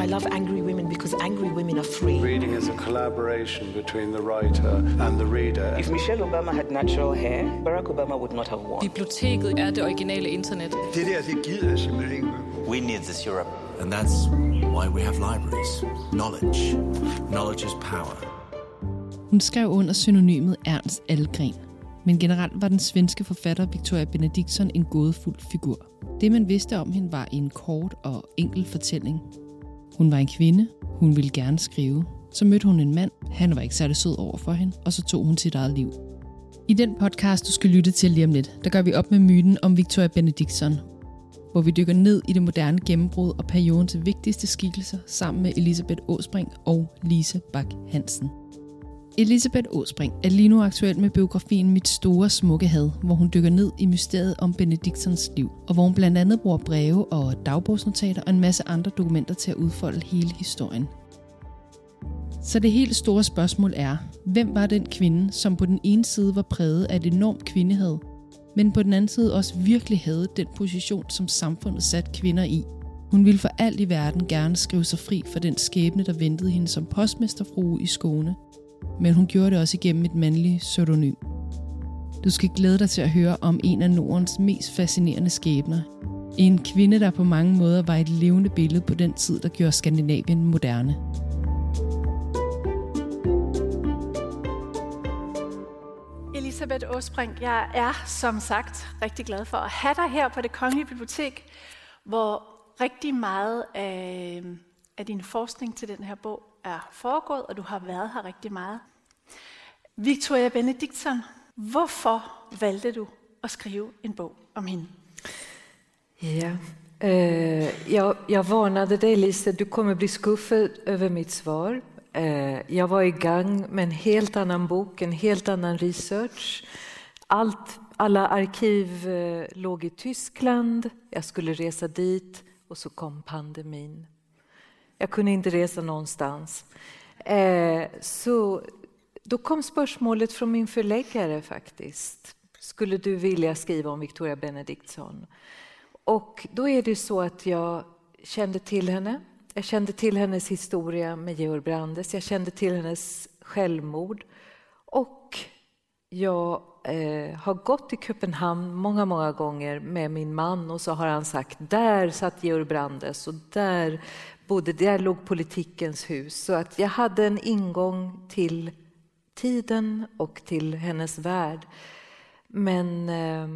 I love angry women because angry women are free. Reading is a collaboration between the writer and the reader. If Michelle Obama had natural hair, Barack Obama would not have won. Biblioteket er det originale internet. Det der, det gider jeg simpelthen ikke. We need this Europe. And that's why we have libraries. Knowledge. Knowledge is power. Hun skrev under synonymet Ernst Algren. Men generelt var den svenske forfatter Victoria Benediktsson en gådefuld figur. Det man vidste om hende var en kort og enkel fortælling. Hun var en kvinde, hun ville gerne skrive. Så mødte hun en mand, han var ikke særlig sød over for hende, og så tog hun sit eget liv. I den podcast, du skal lytte til lige om lidt, der gør vi op med myten om Victoria Benediktsson, hvor vi dykker ned i det moderne gennembrud og perioden til vigtigste skikkelser sammen med Elisabeth Åspring og Lise Bak Hansen. Elisabeth Åsbring er lige nu aktuel med biografien Mit store smukke had, hvor hun dykker ned i mysteriet om Benediktsons liv, og hvor hun blandt andet bruger breve og dagbogsnotater og en masse andre dokumenter til at udfolde hele historien. Så det helt store spørgsmål er, hvem var den kvinde, som på den ene side var præget af et enormt kvindehad, men på den anden side også virkelig havde den position, som samfundet satte kvinder i. Hun ville for alt i verden gerne skrive sig fri for den skæbne, der ventede hende som postmesterfrue i Skåne, men hun gjorde det også igennem et mandligt pseudonym. Du skal glæde dig til at høre om en af Nordens mest fascinerende skæbner. En kvinde, der på mange måder var et levende billede på den tid, der gjorde Skandinavien moderne. Elisabeth Åsbrink, jeg er som sagt rigtig glad for at have dig her på det Kongelige Bibliotek, hvor rigtig meget af, af din forskning til den her bog er foregået, og du har været her rigtig meget. Victoria Benediktsson, hvorfor valgte du at skrive en bog om hende? Ja, øh, eh, jag, jag varnade dig Lise, du kommer bli skuffad över mitt svar. Øh, eh, jag var i gang med en helt annan bok, en helt annan research. Allt, alla arkiv eh, låg i Tyskland, jag skulle resa dit och så kom pandemin. Jag kunde inte resa någonstans. Eh, så då kom spörsmålet från min förläggare faktiskt. Skulle du vilja skriva om Victoria Benediktsson? Och då är det så att jag kände till henne. Jag kände till hennes historia med Georg Brandes. Jag kände till hennes självmord. Och jag eh, har gått till Köpenhamn många, många gånger med min man och så har han sagt där satt Georg Brandes och där bodde, där låg politikens hus. Så att jag hade en ingång till tiden och till hennes värld. Men eh,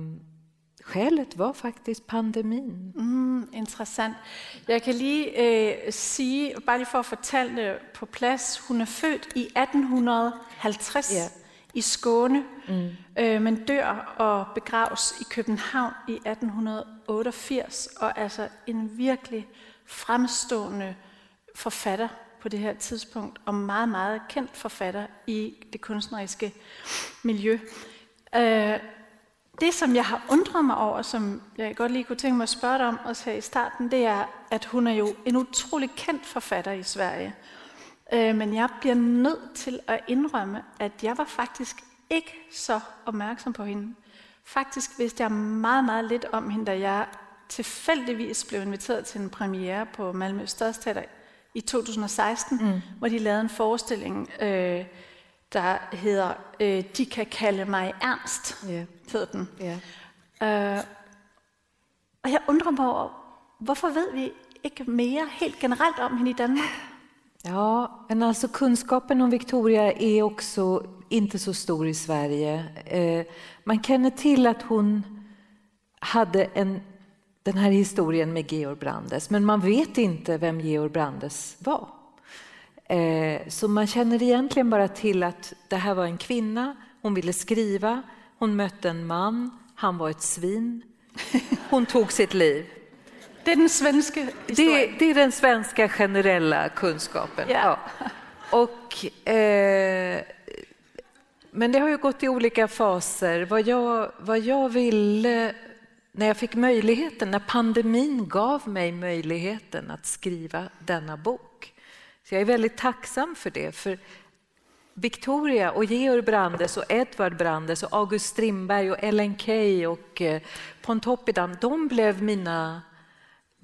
skälet var faktiskt pandemin. Mm, interessant. Jeg kan lige øh, sige, bare lige for at fortælle det på plads, hun er født i 1850 ja. I Skåne, mm. øh, men dør og begraves i København i 1888, og altså en virkelig fremstående forfatter på det her tidspunkt, og meget, meget kendt forfatter i det kunstneriske miljø. Øh, det, som jeg har undret mig over, som jeg godt lige kunne tænke mig at spørge dig om også her i starten, det er, at hun er jo en utrolig kendt forfatter i Sverige. Øh, men jeg bliver nødt til at indrømme, at jeg var faktisk ikke så opmærksom på hende. Faktisk vidste jeg meget, meget lidt om hende, da jeg tilfældigvis blev inviteret til en premiere på Malmø Stadsteater i 2016, mm. hvor de lavede en forestilling, øh, der hedder øh, De kan kalde mig Ernst, yeah. hedder den. Yeah. Øh, og jeg undrer mig over, hvorfor ved vi ikke mere helt generellt om henne i Danmark? Ja, men alltså kunskapen om Victoria är också inte så stor i Sverige. Eh, man känner till att hon hade en den här historien med Georg Brandes, men man vet inte vem Georg Brandes var. Eh, så man känner egentligen bara till att det här var en kvinna, hon ville skriva, hon mötte en man, han var ett svin, hon tog sitt liv. Det är den svenska det, det, är den svenska generella kunskapen. Yeah. Ja. Och, eh, men det har ju gått i olika faser. Vad jag, vad jag ville när jag fick möjligheten, när pandemin gav mig möjligheten att skriva denna bok. Så jag är väldigt tacksam för det. För Victoria och Georg Brandes och Edvard Brandes och August Strindberg och Ellen Key och eh, Pontoppidan, de blev mina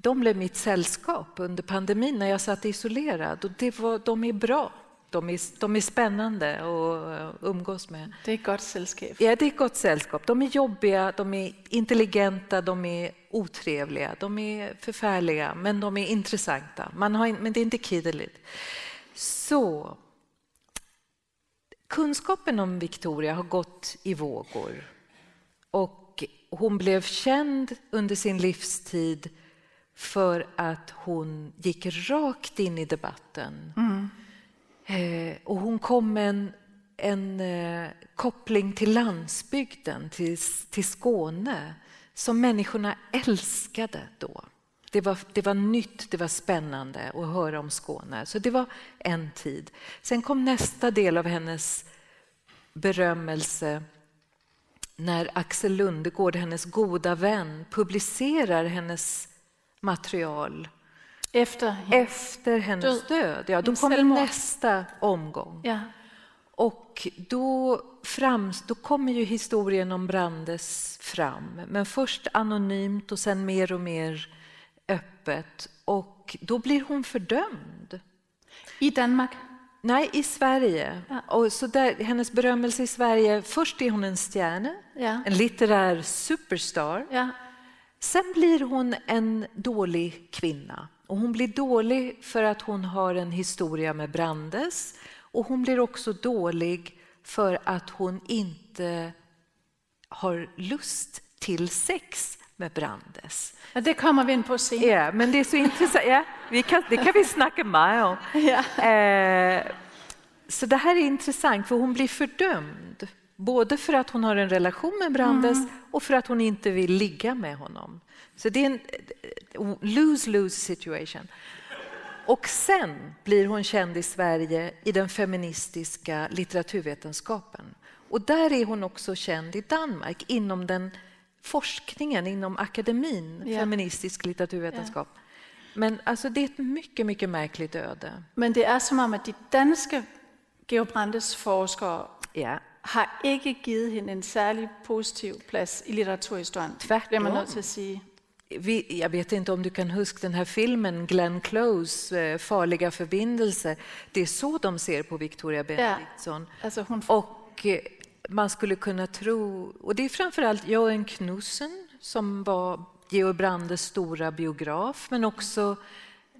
de blev mitt sällskap under pandemin när jag satt isolerad. Och det var, de är bra. De är, de är spännande att umgås med. Det är ett gott sällskap. Ja, det är ett gott sällskap. De är jobbiga, de är intelligenta, de är otrevliga, de är förfärliga, men de är intressanta. Man har, men det är inte kiddeligt. Så kunskapen om Victoria har gått i vågor. Och hon blev känd under sin livstid för att hon gick rakt in i debatten. Mm. Eh, och hon kom med en, en eh, koppling till landsbygden, till, till Skåne, som människorna älskade då. Det var, det var nytt, det var spännande att höra om Skåne. Så det var en tid. Sen kom nästa del av hennes berömmelse när Axel Lundegård, hennes goda vän, publicerar hennes material efter, efter hennes död. död. Ja, då kommer nästa omgång. Ja. Och då, fram, då kommer ju historien om Brandes fram, men först anonymt och sen mer och mer öppet. Och då blir hon fördömd. I Danmark? Nej, i Sverige. Ja. Och så där, hennes berömmelse i Sverige, först är hon en stjärna, ja. en litterär superstar. Ja. Sen blir hon en dålig kvinna. Och hon blir dålig för att hon har en historia med Brandes och hon blir också dålig för att hon inte har lust till sex med Brandes. Det kommer vi in på senare. Ja, men det är så intressant. Ja, vi kan, det kan vi snacka mer om. Ja. Eh, så det här är intressant, för hon blir fördömd. Både för att hon har en relation med Brandes mm. och för att hon inte vill ligga med honom. Så det är en lose-lose situation. Och sen blir hon känd i Sverige i den feministiska litteraturvetenskapen. Och där är hon också känd i Danmark inom den forskningen, inom akademin, ja. feministisk litteraturvetenskap. Ja. Men alltså, det är ett mycket, mycket märkligt öde. Men det är som om att de danska Georg Brandes forskare ja. Har inte givit henne en särskilt positiv plats i litteraturhistorien. Tvärtom. man att säga. Vi, jag vet inte om du kan huska den här filmen Glenn Close, eh, Farliga förbindelser. Det är så de ser på Victoria Benediktsson. Ja, alltså hon... Och eh, man skulle kunna tro, och det är framförallt Jörgen Knussen som var Georg Brandes stora biograf, men också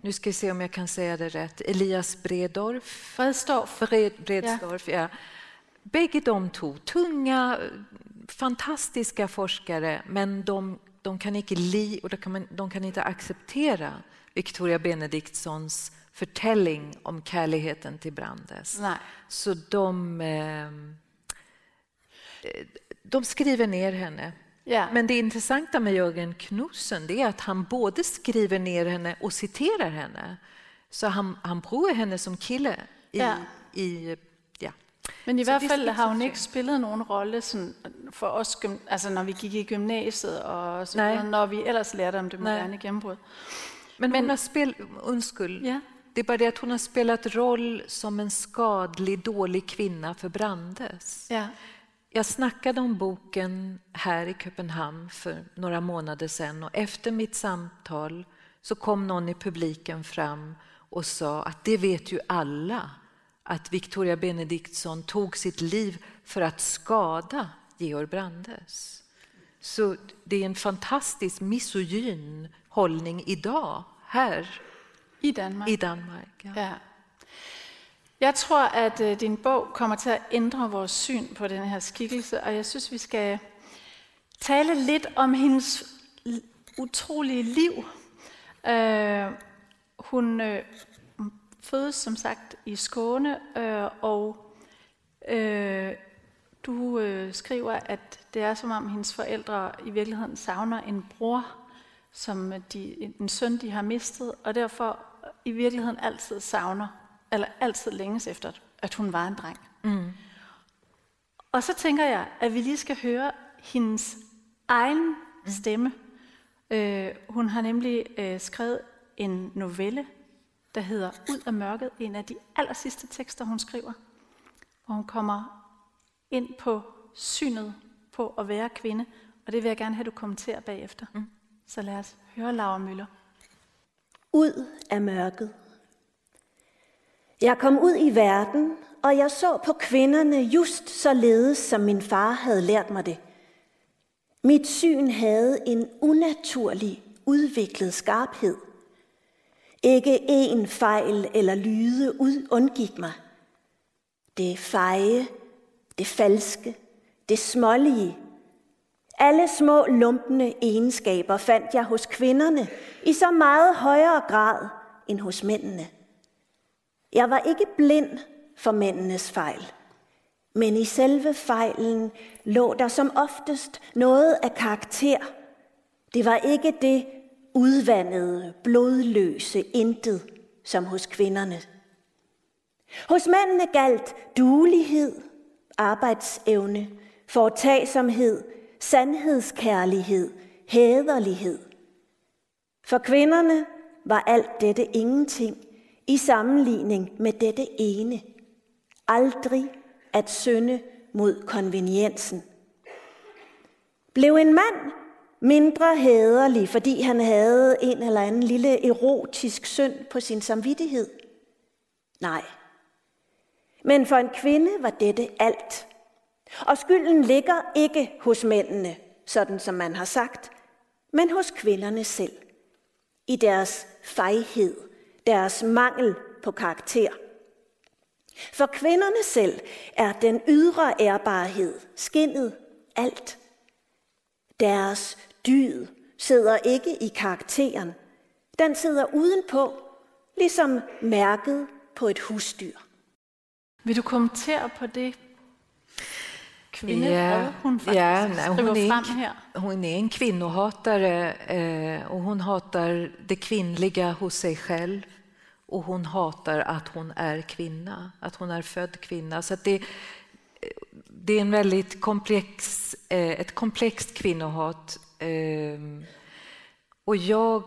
nu ska vi se om jag kan säga det rätt. Elias Bredorf. Fredsdorf. Bred, Bredsdorf, ja. ja. Bägge de två, tunga, fantastiska forskare, men de de kan inte li och de kan, de kan inte acceptera Victoria Benediktssons förtälling om kärleken till Brandes. Nej. Så de, eh, de skriver ner henne. Ja. Men det intressanta med Jörgen Knussen är att han både skriver ner henne och citerar henne. Så han, han provar henne som kille i, ja. i men i så hvert fald har hun ikke spillet nogen rolle sådan for os, altså når vi gik i gymnasiet og så videre, når vi ellers lærte om det moderne gennembrud. Men, Men hon har spelat, undskyld, ja. det är bara det att hon har spelat roll som en skadlig, dålig kvinna för Brandes. Ja. Jag snackade om boken här i Köpenhamn för några månader sedan och efter mitt samtal så kom någon i publiken fram och sa att det vet ju alla att Victoria Benediktsson tog sitt liv för att skada Georg Brandes. Så det är en fantastisk misogyn hållning idag, här i Danmark. I Danmark ja. Ja. Jag tror att uh, din bok kommer till att ändra vår syn på den här skikkelse, och jag syns vi ska tala lite om hennes otroliga liv. Uh, hon uh, föds som sagt i Skåne, øh, og øh, du øh, skriver, at det er som om hendes forældre i virkeligheden savner en bror, som de, en søn, de har mistet, og derfor i virkeligheden altid savner, eller altid længes efter, at hun var en dreng. Mm. Og så tænker jeg, at vi lige skal høre hendes egen mm. stemme. Øh, hun har nemlig øh, skrevet en novelle, der hedder Ud af mørket, en af de aller sidste tekster, hun skriver, hvor hun kommer ind på synet på at være kvinde, og det vil jeg gerne have, du kommenterer bagefter. Mm. Så lad os høre Laura Møller. Ud af mørket. Jeg kom ud i verden, og jeg så på kvinderne just således, som min far havde lært mig det. Mit syn havde en unaturlig, udviklet skarphed. Ikke en fejl eller lyde undgik mig. Det feje, det falske, det smålige. Alle små lumpende egenskaber fandt jeg hos kvinderne i så meget højere grad end hos mændene. Jeg var ikke blind for mændenes fejl, men i selve fejlen lå der som oftest noget af karakter. Det var ikke det udvandede, blodløse intet som hos kvinderne. Hos mændene galt duelighed, arbejdsevne, foretagsomhed, sandhedskærlighed, hæderlighed. For kvinderne var alt dette ingenting i sammenligning med dette ene. Aldrig at synde mod konveniensen. Blev en mand mindre hæderlig, fordi han havde en eller anden lille erotisk synd på sin samvittighed? Nej. Men for en kvinde var dette alt. Og skylden ligger ikke hos mændene, sådan som man har sagt, men hos kvinderne selv. I deres fejhed, deres mangel på karakter. For kvinderne selv er den ydre ærbarhed, skinnet, alt. Deres dyd sidder ikke i karakteren. Den sidder udenpå, ligesom mærket på et husdyr. Vil du kommentere på det, kvinde ja, hun faktisk ja, nej, hon, är frem en, her? hon är en kvinnohatare eh, och hon hatar det kvinnliga hos sig själv och hon hatar att hon är kvinna, att hon är född kvinna. Så att det, det är en väldigt komplex, eh, ett komplext kvinnohat. Eh, och jag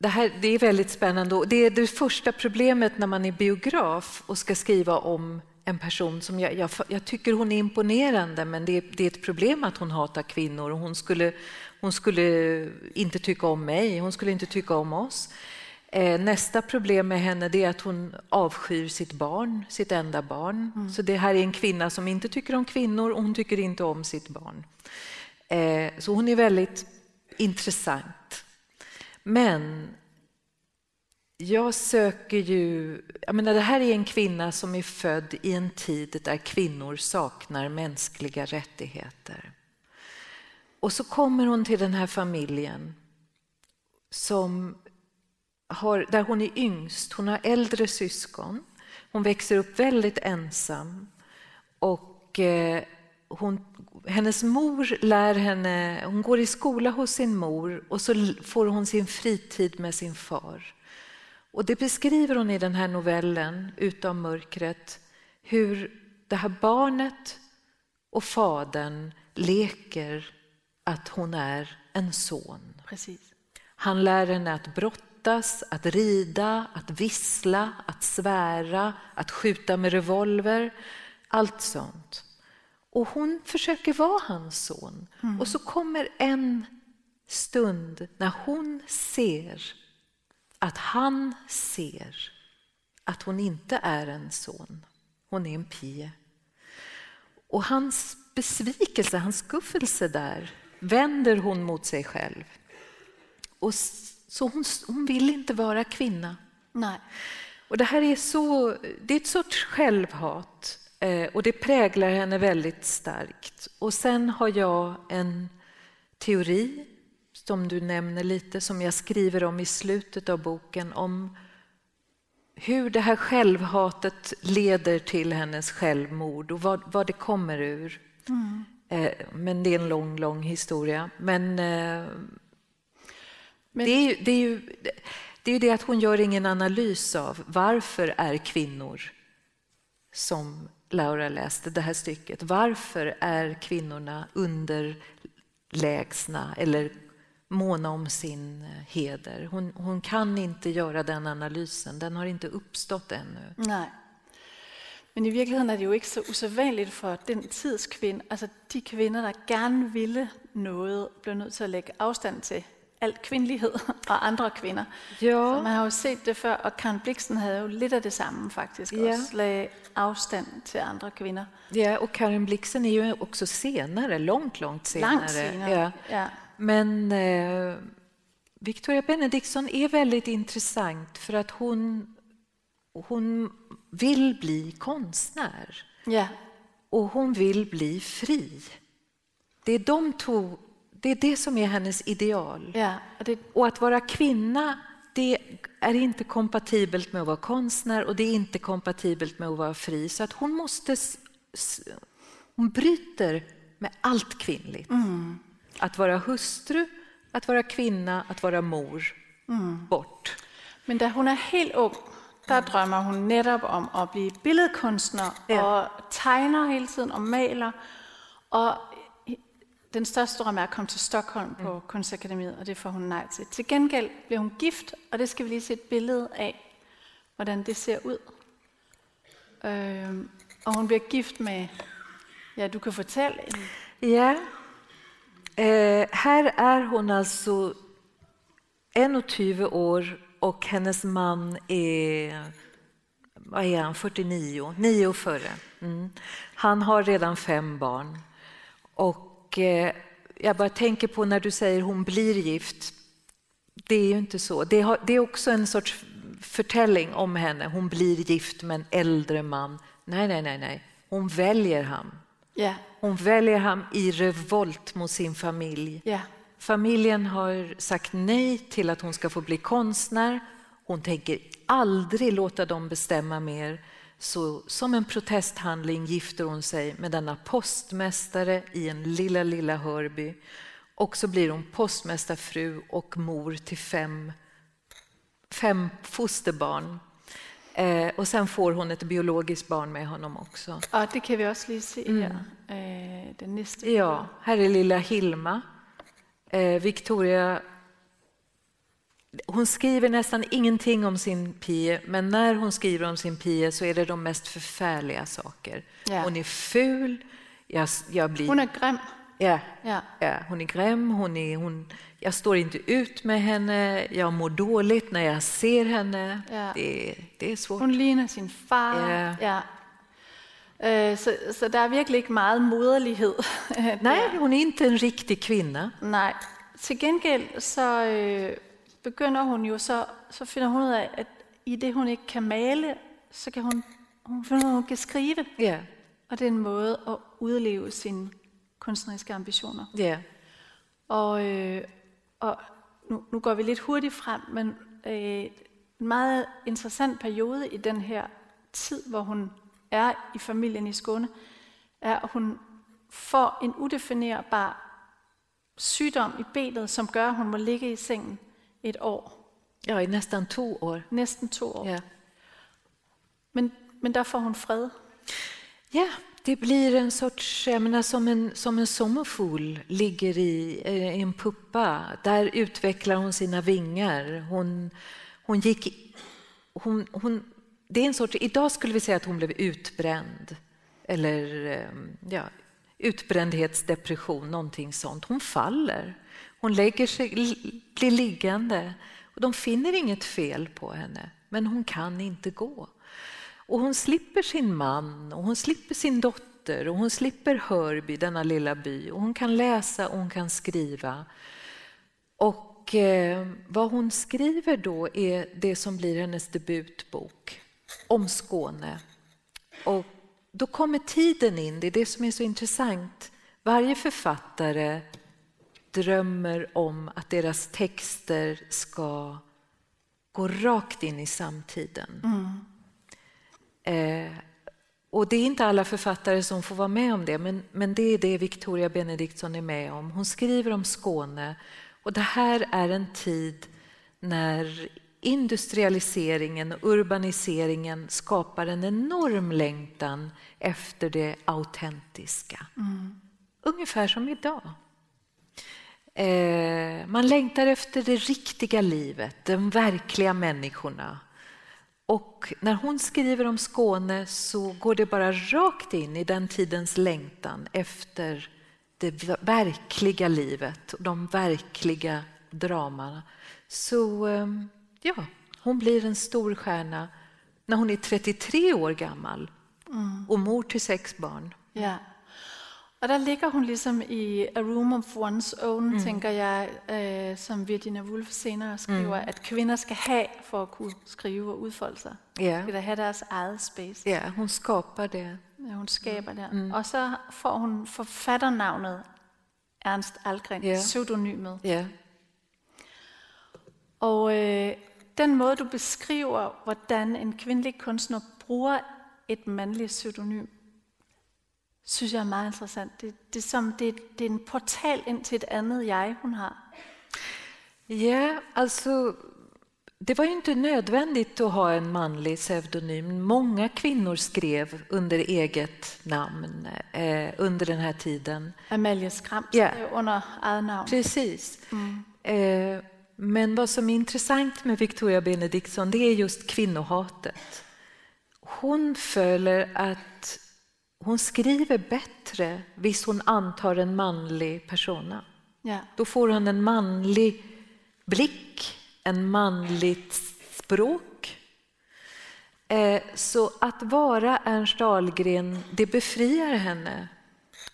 det, här, det är väldigt spännande. Det är det första problemet när man är biograf och ska skriva om en person som jag, jag, jag tycker hon är imponerande men det är, det är, ett problem att hon hatar kvinnor och hon skulle, hon skulle inte tycka om mig, hon skulle inte tycka om oss. Eh, nästa problem med henne är att hon avskyr sitt barn, sitt enda barn. Mm. Så det här är en kvinna som inte tycker om kvinnor och hon tycker inte om sitt barn. Eh, så hon är väldigt intressant. Men jag söker ju... Jag menar, det här är en kvinna som är född i en tid där kvinnor saknar mänskliga rättigheter. Och så kommer hon till den här familjen som har, där hon är yngst. Hon har äldre syskon. Hon växer upp väldigt ensam. Och eh, hon, hennes mor lär henne, hon går i skola hos sin mor och så får hon sin fritid med sin far. Och det beskriver hon i den här novellen, Utom mörkret, hur det här barnet och fadern leker att hon är en son. Precis. Han lär henne att brottas, att rida, att vissla, att svära, att skjuta med revolver. Allt sånt. Och hon försöker vara hans son. Mm. Och så kommer en stund när hon ser att han ser att hon inte är en son. Hon är en pie. Och hans besvikelse, hans skuffelse där vänder hon mot sig själv. Och så hon, hon vill inte vara kvinna. Nej. Och det här är, så, det är ett sorts självhat Eh, och det präglar henne väldigt starkt. Och sen har jag en teori som du nämner lite, som jag skriver om i slutet av boken, om hur det här självhatet leder till hennes självmord och vad, vad det kommer ur. Mm. Eh, men det är en lång, lång historia. Men, eh, men... Det, är, det, är ju, det är ju det att hon gör ingen analys av varför är kvinnor som Laura läste det här stycket. Varför är kvinnorna underlägsna eller måna om sin eh, heder? Hon, hon, kan inte göra den analysen, den har inte uppstått ännu. Nej. Men i virkeligheden er det jo ikke så usædvanligt for den tids kvinde, altså de kvinder, der gerne ville noget, blev nødt til at lægge afstand til al kvindelighed og andre kvinder. Ja. Så man har jo set det før, og Karen Bliksen havde jo lidt af det samme faktisk. Ja. Også lagde afstand til andre kvinder. Ja, och Karin Blixen är ju också senare, långt, långt senare. Langt senere. Ja. Ja. Men eh, Victoria Benediktsson är väldigt intressant för att hon, hon vill bli konstnär ja. och hon vill bli fri. Det är de två, det är det som är hennes ideal. Ja, det, Och att vara kvinna, det är inte kompatibelt med att vara konstnär och det är inte kompatibelt med att vara fri. Så att hon måste... Hon bryter med allt kvinnligt. Att vara hustru, att vara kvinna, att vara mor. Bort. men da hun er helt ung, der drømmer hun netop om at blive billedkunstner Ja. og tegner hele tiden og maler. Og den største drøm er at komme til Stockholm på Kunstakademiet, og det får hun nej til. Til gengæld bliver hun gift, og det skal vi lige se et billede af, hvordan det ser ud. Øhm, og hun bliver gift med, ja, du kan fortælle, Ja. Eh, här är hon alltså 21 år och hennes man är, vad är han, 49, nio före. Mm. Han har redan fem barn. Och eh, jag bara tänker på när du säger hon blir gift. Det är ju inte så. Det, har, det är också en sorts förtälling om henne. Hon blir gift med en äldre man. Nej, nej, nej, nej. Hon väljer han. ja, Hon väljer han i revolt mot sin familj. ja, Familjen har sagt nej till att hon ska få bli konstnär. Hon tänker aldrig låta dem bestämma mer. Så som en protesthandling gifter hon sig med denna postmästare i en lilla, lilla Hörby. Och så blir hon postmästarfru och mor till fem, fem fosterbarn. Eh, och sen får hon ett biologiskt barn med honom också. og det kan vi også lige se her, øh, den næste. Ja, här är lilla Hilma. Eh, Victoria hon skriver nästan ingenting om sin pie, men när hon skriver om sin pie så är det de mest förfärliga saker. Ja. Hon är ful, jag, jag blir... Hun er grim. ja, Ja. ja, hon är gräm, hon är, hon, jag står inte ut med henne, jag mår dåligt när jag ser henne. Ja. Det, det är svårt. Hun ligner sin far. Ja. Øh, så, så der er virkelig ikke meget moderlighed. Nej, hon är inte en riktig kvinna. Nej. Til gengæld så øh, begynder hun jo så, så finder hun ud af, at i det hun ikke kan male, så kan hun, hun finder ud af, at hun kan skrive. Ja, Og det er en måde at udleve sine kunstneriske ambitioner. ja. Og, øh, og nu, nu går vi lidt hurtigt frem, men øh, en meget interessant periode i den her tid, hvor hun er i familien i Skåne, er, at hun får en udefinerbar sygdom i benet, som gør, at hun må ligge i sengen et år. Ja, i nästan två år. Næsten to år. Ja. Men, men der får hun fred. Ja, det blir en sorts, jag menar som en, som en sommarfugl ligger i, eh, i en puppa. Där utvecklar hon sina vingar. Hon, hon gick, hon, hon, det är en sorts, idag skulle vi säga att hon blev utbränd. Eller eh, ja, utbrändhetsdepression, någonting sånt. Hon faller. Hon lägger sig, blir liggande. Och de finner inget fel på henne, men hon kan inte gå. Och hon slipper sin man och hon slipper sin dotter och hon slipper Hörby, denna lilla by. Och hon kan läsa och hon kan skriva. Och eh, vad hon skriver då är det som blir hennes debutbok om Skåne. Och då kommer tiden in, det är det som är så intressant. Varje författare drömmer om att deras texter ska gå rakt in i samtiden. Eh, och det är inte alla författare som får vara med om det, men, men det är det Victoria Benediktsson är med om. Hon skriver om Skåne och det här är en tid när industrialiseringen och urbaniseringen skapar en enorm längtan efter det autentiska. Ungefär som idag. Eh, man längtar efter det riktiga livet, de verkliga människorna. Och när hon skriver om Skåne så går det bara rakt in i den tidens längtan efter det verkliga livet och de verkliga drama. Så ehm, ja, hon blir en stor stjärna när hon är 33 år gammal och mor till sex barn. Ja. Og der ligger hun ligesom i A Room of One's Own, mm. tænker jeg, øh, som Virginia Woolf senere skriver, mm. at kvinder skal have for at kunne skrive og udfolde sig. Ja. De skal da have deres eget space. Ja, hon skapar det. Ja, hun skaber der. Mm. Og så får hun forfatternavnet Ernst Algren, Ja. pseudonymet. Ja. Og øh, den måde, du beskriver, hvordan en kvindelig kunstner bruger et mandligt pseudonym, synes jeg er meget interessant. Det, det, som, det, det er en portal ind til et andet jeg, hun har. Ja, alltså det var ju inte nödvändigt att ha en manlig pseudonym. Många kvinnor skrev under eget namn eh, under den här tiden. Amalie Skram skrev under eget navn. Precis. Eh, men vad som är intressant med Victoria Benediktsson det är just kvinnohatet. Hon följer att hon skriver bättre hvis hon antar en manlig persona. Ja. Då får hon en manlig blick, en manligt språk. Eh, så att vara Ernst Ahlgren, det befriar henne.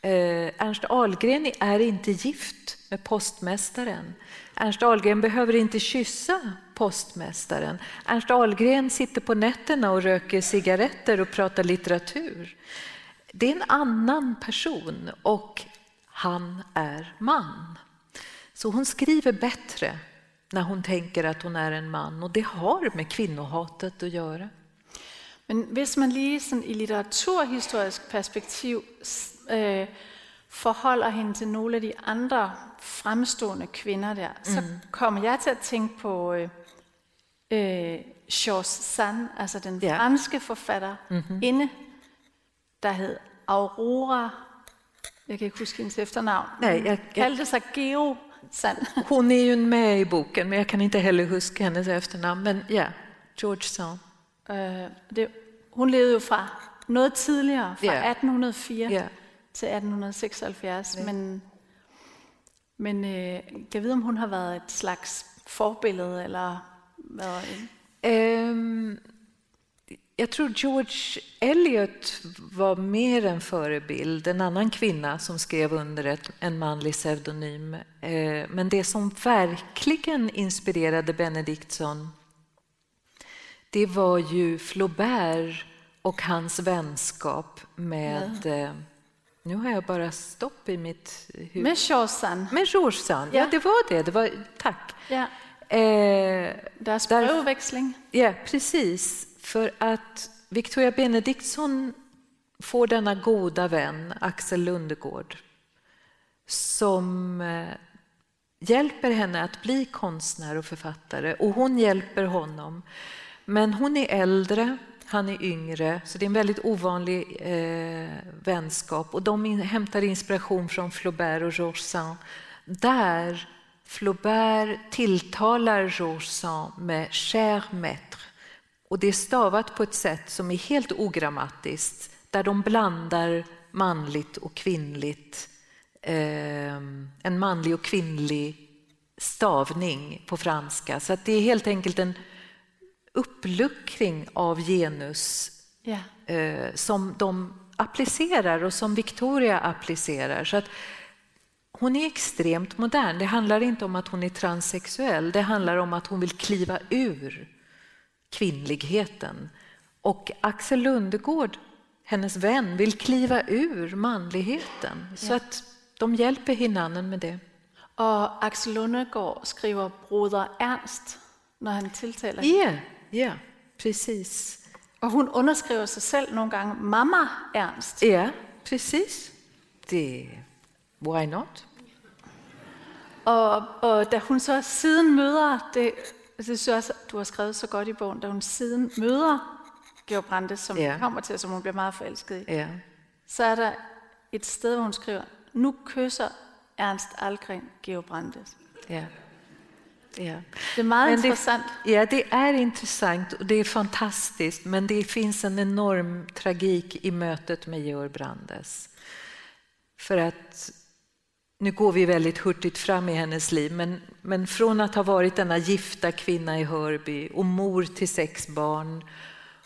Eh, Ernst Ahlgren är inte gift med postmästaren. Ernst Ahlgren behöver inte kyssa postmästaren. Ernst Ahlgren sitter på nätterna och röker cigaretter och pratar litteratur. Det är en annan person och han är man. Så hon skriver bättre när hon tänker att hon är en man och det har med kvinnohatet att göra. Men hvis man sådan i litteraturhistorisk perspektiv øh, forholder hende til nogle af de andre fremstående kvinder der, så kommer jeg til at tænke på øh, øh, Georges Sand, altså den Ja. franske forfatter inde, der hed Aurora, jeg kan ikke huske hendes efternavn, Nej, jeg- jeg- kaldte sig Geo Sand. Hon är ju med i boken, men jag kan inte heller huska hennes efternamn. Men ja, George Sand. Øh, det, hun levede jo fra noget tidligere, fra Ja. 1804 Ja. til 1876, men, men øh, jeg ved, om hun har været et slags forbillede, eller været en... jag tror George Eliot var mer en förebild, en annan kvinna som skrev under ett, en manlig pseudonym. Eh, men det som verkligen inspirerade Benediktsson det var ju Flaubert och hans vänskap med... Eh, nu har jag bara stopp i mitt huvud. Med Sand. Med Sand, ja. Ja. det var det. det var, tack. Ja, Eh, deres Där- brevväxling. Ja, precis. För att Victoria Benediktsson får denna goda vän, Axel Lundegård, som eh, hjälper henne att bli konstnär och författare. Och hon hjälper honom. Men hon är äldre, han är yngre, så det är en väldigt ovanlig eh, vänskap. Och de in, hämtar inspiration från Flaubert och Georges Där Flaubert tilltalar Georges med cher maître och det är stavat på ett sätt som är helt ogrammatiskt där de blandar manligt och kvinnligt eh, en manlig och kvinnlig stavning på franska. Så att det är helt enkelt en uppluckring av genus Ja. eh, som de applicerar och som Victoria applicerar. Så att hon är extremt modern. Det handlar inte om att hon är transsexuell. Det handlar om att hon vill kliva ur kvinnligheten. Och Axel Lundegård, hennes vän, vill kliva ur manligheten. Så att de hjälper hinanden med det. Og Axel Lundegård skriver broder Ernst, når han tiltaler hende. Ja, ja, precis. Og hun underskriver sig selv nogle gange Mamma Ernst. Ja, precis. Det, why not? Og, og da hun så siden møder, det, det synes jeg også, du har skrevet så godt i bogen, da hun siden møder Georg Brandes, som Ja. kommer til, som hun bliver meget forelsket i, Ja. så er der et sted, hvor hun skriver, nu kysser Ernst Algren Georg Brandes. Ja. Ja. Det er meget Men det- interessant. Ja, det är intressant och det är fantastiskt men det finns en enorm tragik i mötet med Georg Brandes. För att nu går vi väldigt hurtigt fram i hennes liv, men, men från att ha varit denna gifta kvinna i Hörby och mor till sex barn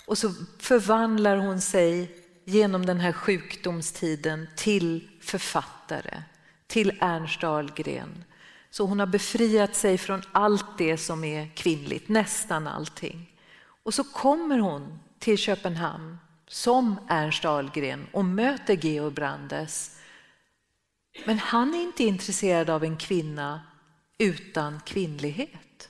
och så förvandlar hon sig genom den här sjukdomstiden till författare, till Ernst Ahlgren. Så hon har befriat sig från allt det som är kvinnligt, nästan allting. Och så kommer hon till Köpenhamn som Ernst Ahlgren och möter Georg Brandes. Men han är inte intresserad av en kvinna utan kvinnlighet.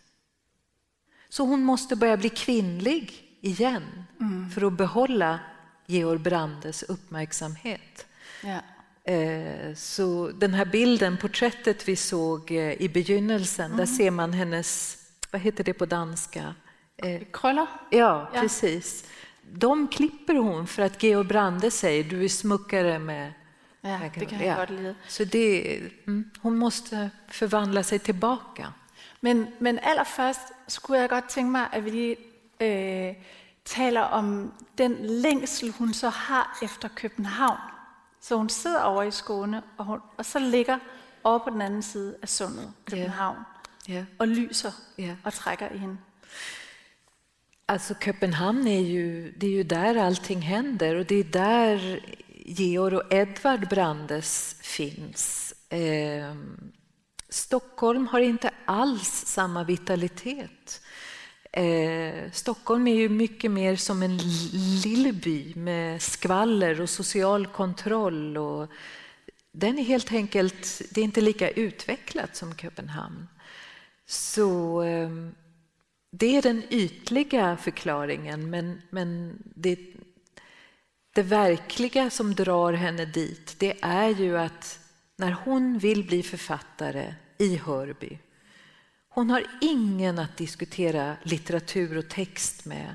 Så hon måste börja bli kvinnlig igen mm. för att behålla Georg Brandes uppmärksamhet. Ja. Eh, så den här bilden, porträttet vi såg eh, i begynnelsen, mm. där ser man hennes, vad heter det på danska? Eh, Kröller? Ja, ja, precis. De klipper hon för att Georg Brande säger du är smuckare med Ja, det kan jag ja. lide. Så det, mm, hon måste förvandla sig tillbaka. Men, men allra först skulle jag gott tänka mig att vi äh, talar om den längsel hon så har efter Köpenhamn. Så hon sidder over i Skåne, og, hun, og så ligger over på den anden side af sundet, København, yeah. Og lyser yeah. og trækker i hende. Alltså Köpenhamn är ju, det är ju där allting händer och det är där Georg och Edvard Brandes finns. Eh, Stockholm har inte alls samma vitalitet. Eh, Stockholm är ju mycket mer som en lillby med skvaller och social kontroll. Och den är helt enkelt, det är inte lika utvecklat som Köpenhamn. Så eh, det är den ytliga förklaringen, men, men det, det verkliga som drar henne dit, det är ju att när hon vill bli författare i Hörby hon har ingen att diskutera litteratur och text med.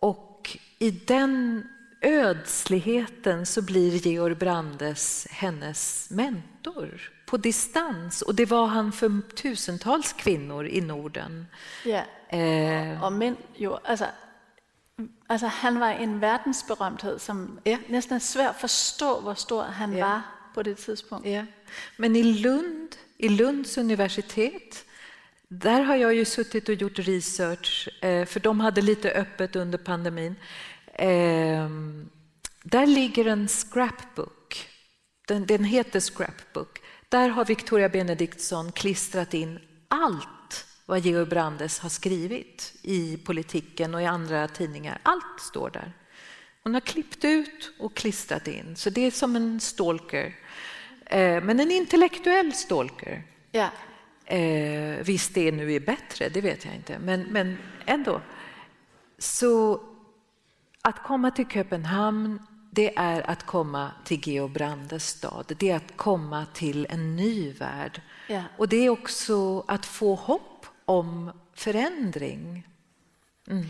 Och i den ödsligheten så blir Georg Brandes hennes mentor på distans. Och det var han för tusentals kvinnor i Norden. Ja, eh. och män, jo, alltså, alltså han var en världsberömdhet som ja. nästan svårt att förstå hur stor han ja. var på det tidspunkt. Ja. Men i Lund, i Lunds universitet där har jag ju suttit och gjort research, eh, för de hade lite öppet under pandemin. Ehm, där ligger en scrapbook. Den, den heter Scrapbook. Där har Victoria Benediktsson klistrat in allt vad Georg Brandes har skrivit i politiken och i andra tidningar. Allt står där. Hon har klippt ut och klistrat in, så det är som en stalker. Eh, men en intellektuell stalker. Ja. Eh, visst det nu är bättre, det vet jag inte, men, men ändå. Så att komma till Köpenhamn, det är att komma till Georg Brandes stad. Det är att komma till en ny värld. Ja. Och det är också att få hopp om förändring. Mm.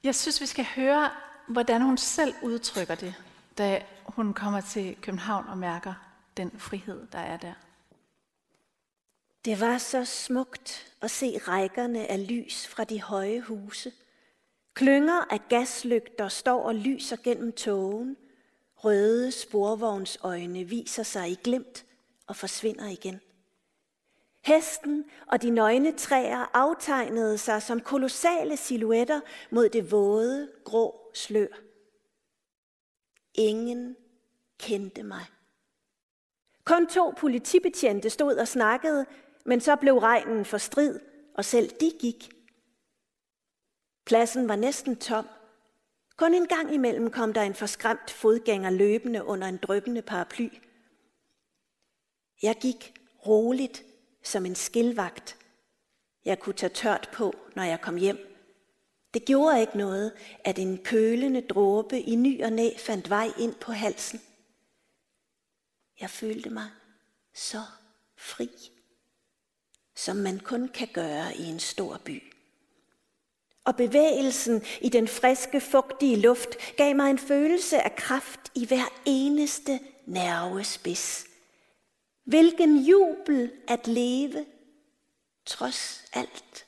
Jag syns vi ska höra hur hon själv uttrycker det när hon kommer till Köpenhamn och märker den frihet där är där. Det var så smukt at se rækkerne af lys fra de høje huse. Klynger af gaslygter står og lyser gennem tågen. Røde sporvognsøjne viser sig i glimt og forsvinder igen. Hesten og de nøgne træer aftegnede sig som kolossale silhuetter mod det våde, grå slør. Ingen kendte mig. Kun to politibetjente stod og snakkede, men så blev regnen for strid, og selv de gik. Pladsen var næsten tom. Kun en gang imellem kom der en forskræmt fodgænger løbende under en drøbende paraply. Jeg gik roligt som en skilvagt. Jeg kunne tage tørt på, når jeg kom hjem. Det gjorde ikke noget, at en kølende dråbe i ny og næ fandt vej ind på halsen. Jeg følte mig så fri som man kun kan gøre i en stor by. Og bevægelsen i den friske, fugtige luft gav mig en følelse af kraft i hver eneste nervespids. Hvilken jubel at leve, trods alt.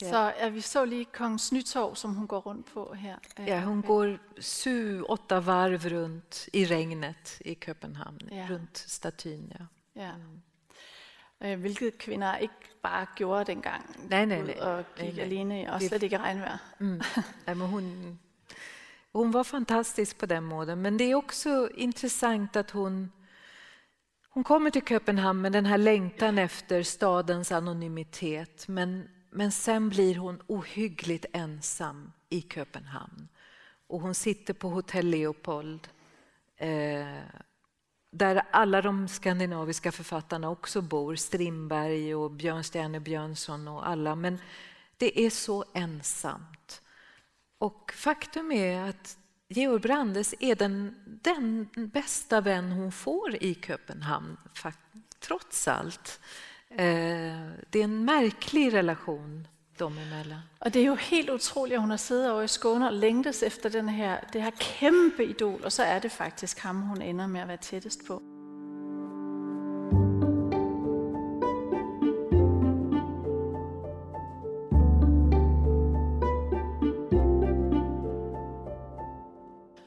Så ja, vi så lige Kongens Nytorv, som hon går runt på här. Ja, hon går sju, åtta varv runt i regnet i Köpenhamn, Ja. runt statyn. Ja. Ja. Øh, hvilket kvinder ikke bare gjorde dengang. Nej, nej, nej. Og Nej, gik nej. alene, og slet ikke regnvejr. Mm. Nej, men hon, hon var fantastisk på den måten. Men det är också intressant att hon, hon kommer till Köpenhamn med den här längtan efter stadens anonymitet. Men, men sen blir hon ohyggligt ensam i Köpenhamn. Och hon sitter på Hotell Leopold. Eh, där alla de skandinaviska författarna också bor. Strindberg och Björnstjerne Björnsson och alla. Men det är så ensamt. Och faktum är att Georg Brandes är den, den bästa vän hon får i Köpenhamn, trots allt. Eh, det är en märklig relation dem emellan. Og det er jo helt utroligt, at hun har siddet over i Skåne og længtes efter den her, det her kæmpe idol, og så er det faktisk ham, hun ender med at være tættest på.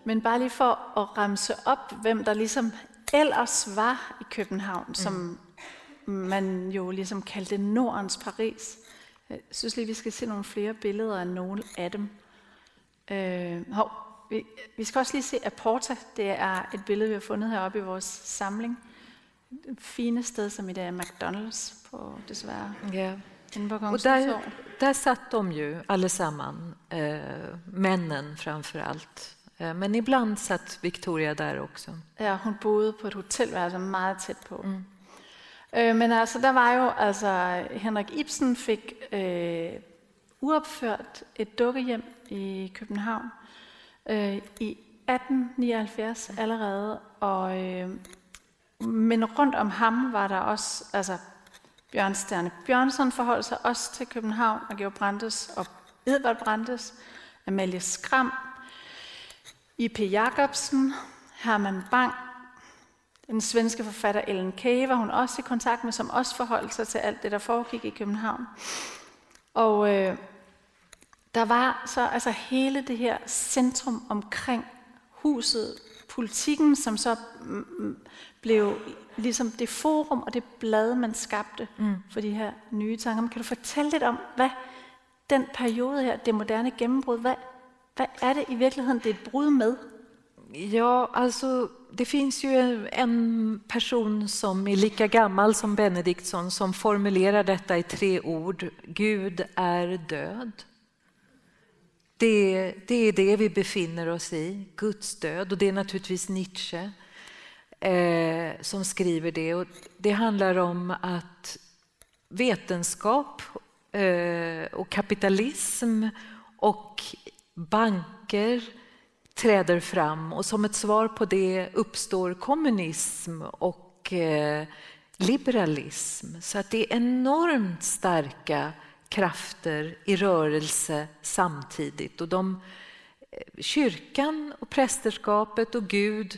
Men bare lige for at ramse op, hvem der ligesom ellers var i København, mm. som man jo ligesom kaldte Nordens Paris. Jeg synes lige, vi skal se nogle flere billeder af nogle af dem. Øh, hov, vi, vi skal også lige se Aporta. Det er et billede, vi har fundet heroppe i vores samling. Det fine sted, som i dag er McDonald's på, desværre. Ja. Och där, där satt de ju allesamman, eh, männen framför allt. Eh, men ibland satt Victoria där också. Ja, hun boede på et hotelværelse meget tæt på. Mm. Øh, men altså, der var jo, altså, Henrik Ibsen fik øh, uopført et dukkehjem i København øh, i 1879 allerede, og, øh, men rundt om ham var der også, altså Bjørnstjerne Bjørnsson forholdt sig også til København, og Georg Brandes og Edvard Brandes, Amalie Skram, I.P. Jacobsen, Herman Bang, den svenske forfatter Ellen Kage var hun også i kontakt med, som også forholdt sig til alt det, der foregik i København. Og øh, der var så altså hele det her centrum omkring huset, politikken, som så mm, mm, blev ligesom det forum og det blad, man skabte mm. for de her nye tanker. Men kan du fortælle lidt om, hvad den periode her, det moderne gennembrud, hvad, hvad er det i virkeligheden, det er et brud med? Ja, alltså det finns ju en person som är lika gammal som Benediktsson som formulerar detta i tre ord. Gud är död. Det, det är det vi befinner oss i, Guds död. Och det är naturligtvis Nietzsche eh, som skriver det. Och det handlar om att vetenskap eh, och kapitalism och banker träder fram och som ett svar på det uppstår kommunism och eh, liberalism. Så att det är enormt starka krafter i rörelse samtidigt. Och de, eh, kyrkan och prästerskapet och Gud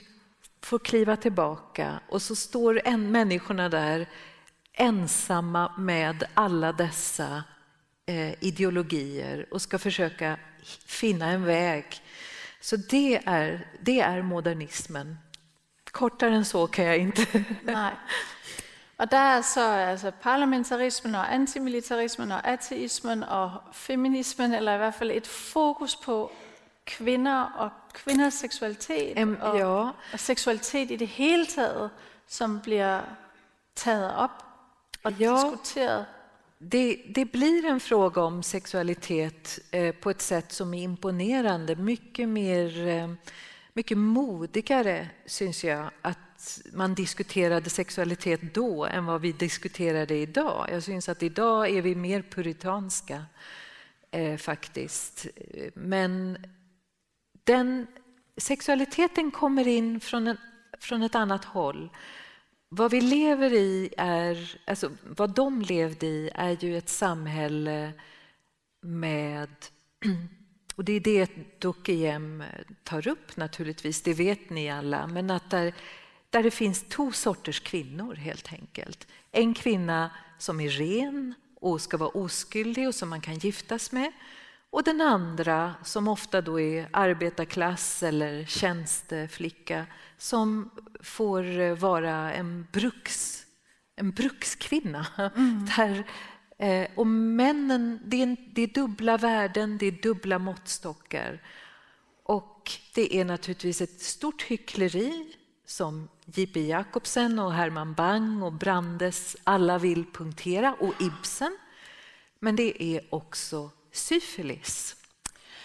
får kliva tillbaka och så står en, människorna där ensamma med alla dessa eh, ideologier och ska försöka finna en väg. Så det är, det är modernismen. Kortare än så kan jag inte. Nej. Der er så altså parlamentarismen og antimilitarismen og ateismen og feminismen, eller i hvert fald et fokus på kvinder og kvinders seksualitet Em, og, ja. og seksualitet i det hele taget, som bliver taget op og Ja. diskuteret. Det, det blir en fråga om sexualitet eh, på ett sätt som är imponerande. Mycket mer, eh, mycket modigare syns jag att man diskuterade sexualitet då än vad vi diskuterar det idag. Jag syns att idag är vi mer puritanska eh, faktiskt. Men den, sexualiteten kommer in från, en, från ett annat håll. Vad vi lever i är, alltså vad de levde i är ju ett samhälle med, och det är det Dukejem tar upp naturligtvis, det vet ni alla, men att där, där det finns två sorters kvinnor helt enkelt. En kvinna som är ren och ska vara oskyldig och som man kan giftas med. Och den andra som ofta då är arbetarklass eller tjänsteflicka som får vara en, bruks, en brukskvinna. Mm. Där, eh, och männen, det är, det är dubbla värden, det är dubbla måttstockar. Och det är naturligtvis ett stort hyckleri som J.P. Jacobsen och Herman Bang och Brandes alla vill punktera, och Ibsen. Men det är också syfilis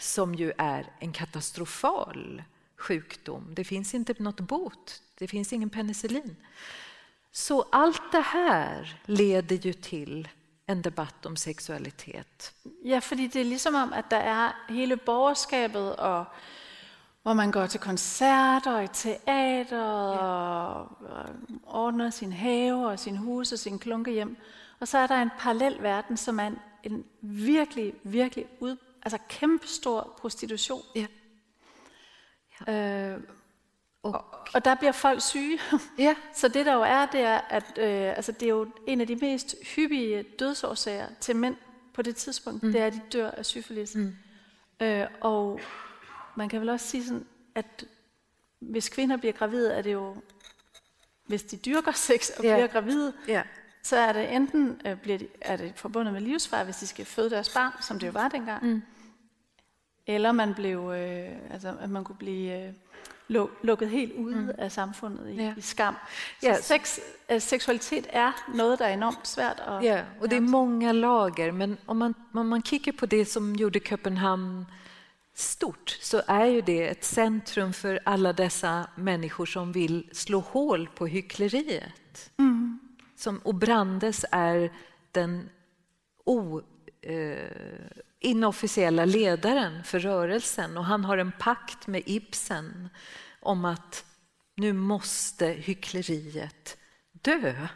som ju är en katastrofal sjukdom. Det finns inte något bot, det finns ingen penicillin. Så allt det här leder ju till en debatt om sexualitet. Ja, för det är liksom om att det är hela borgerskapet och hvor man går til koncerter og i teater og ordner sin have og sin hus og sin klunke hjem. Og så er der en parallel verden, som er en, en virkelig, virkelig ud, altså kæmpestor prostitution. Ja. Øh, og, og der bliver folk syge. Ja. så det der jo er, det er, at øh, altså, det er jo en af de mest hyppige dødsårsager til mænd på det tidspunkt, mm. det er, at de dør af syfilis. Mm. Øh, og man kan vel også sige sådan, at hvis kvinder bliver gravide, er det jo, hvis de dyrker sex og yeah. bliver gravide, yeah. så er det enten øh, bliver de, er det forbundet med livsfare, hvis de skal føde deres barn, som det jo var dengang, mm. Eller man blev, øh, altså, at man kunne blive øh, lukket helt ude mm. af samfundet i, yeah. i skam. Så yes. sex, äh, sexualitet är något där är enormt svårt. Att, ja, och det är många lager, men om man, om man kikar på det som gjorde Köpenhamn stort så är ju det ett centrum för alla dessa människor som vill slå hål på hyckleriet. Mm. Som, och Brandes är den o, eh, inofficiella ledaren för rörelsen och han har en pakt med Ibsen om att nu måste hyckleriet dö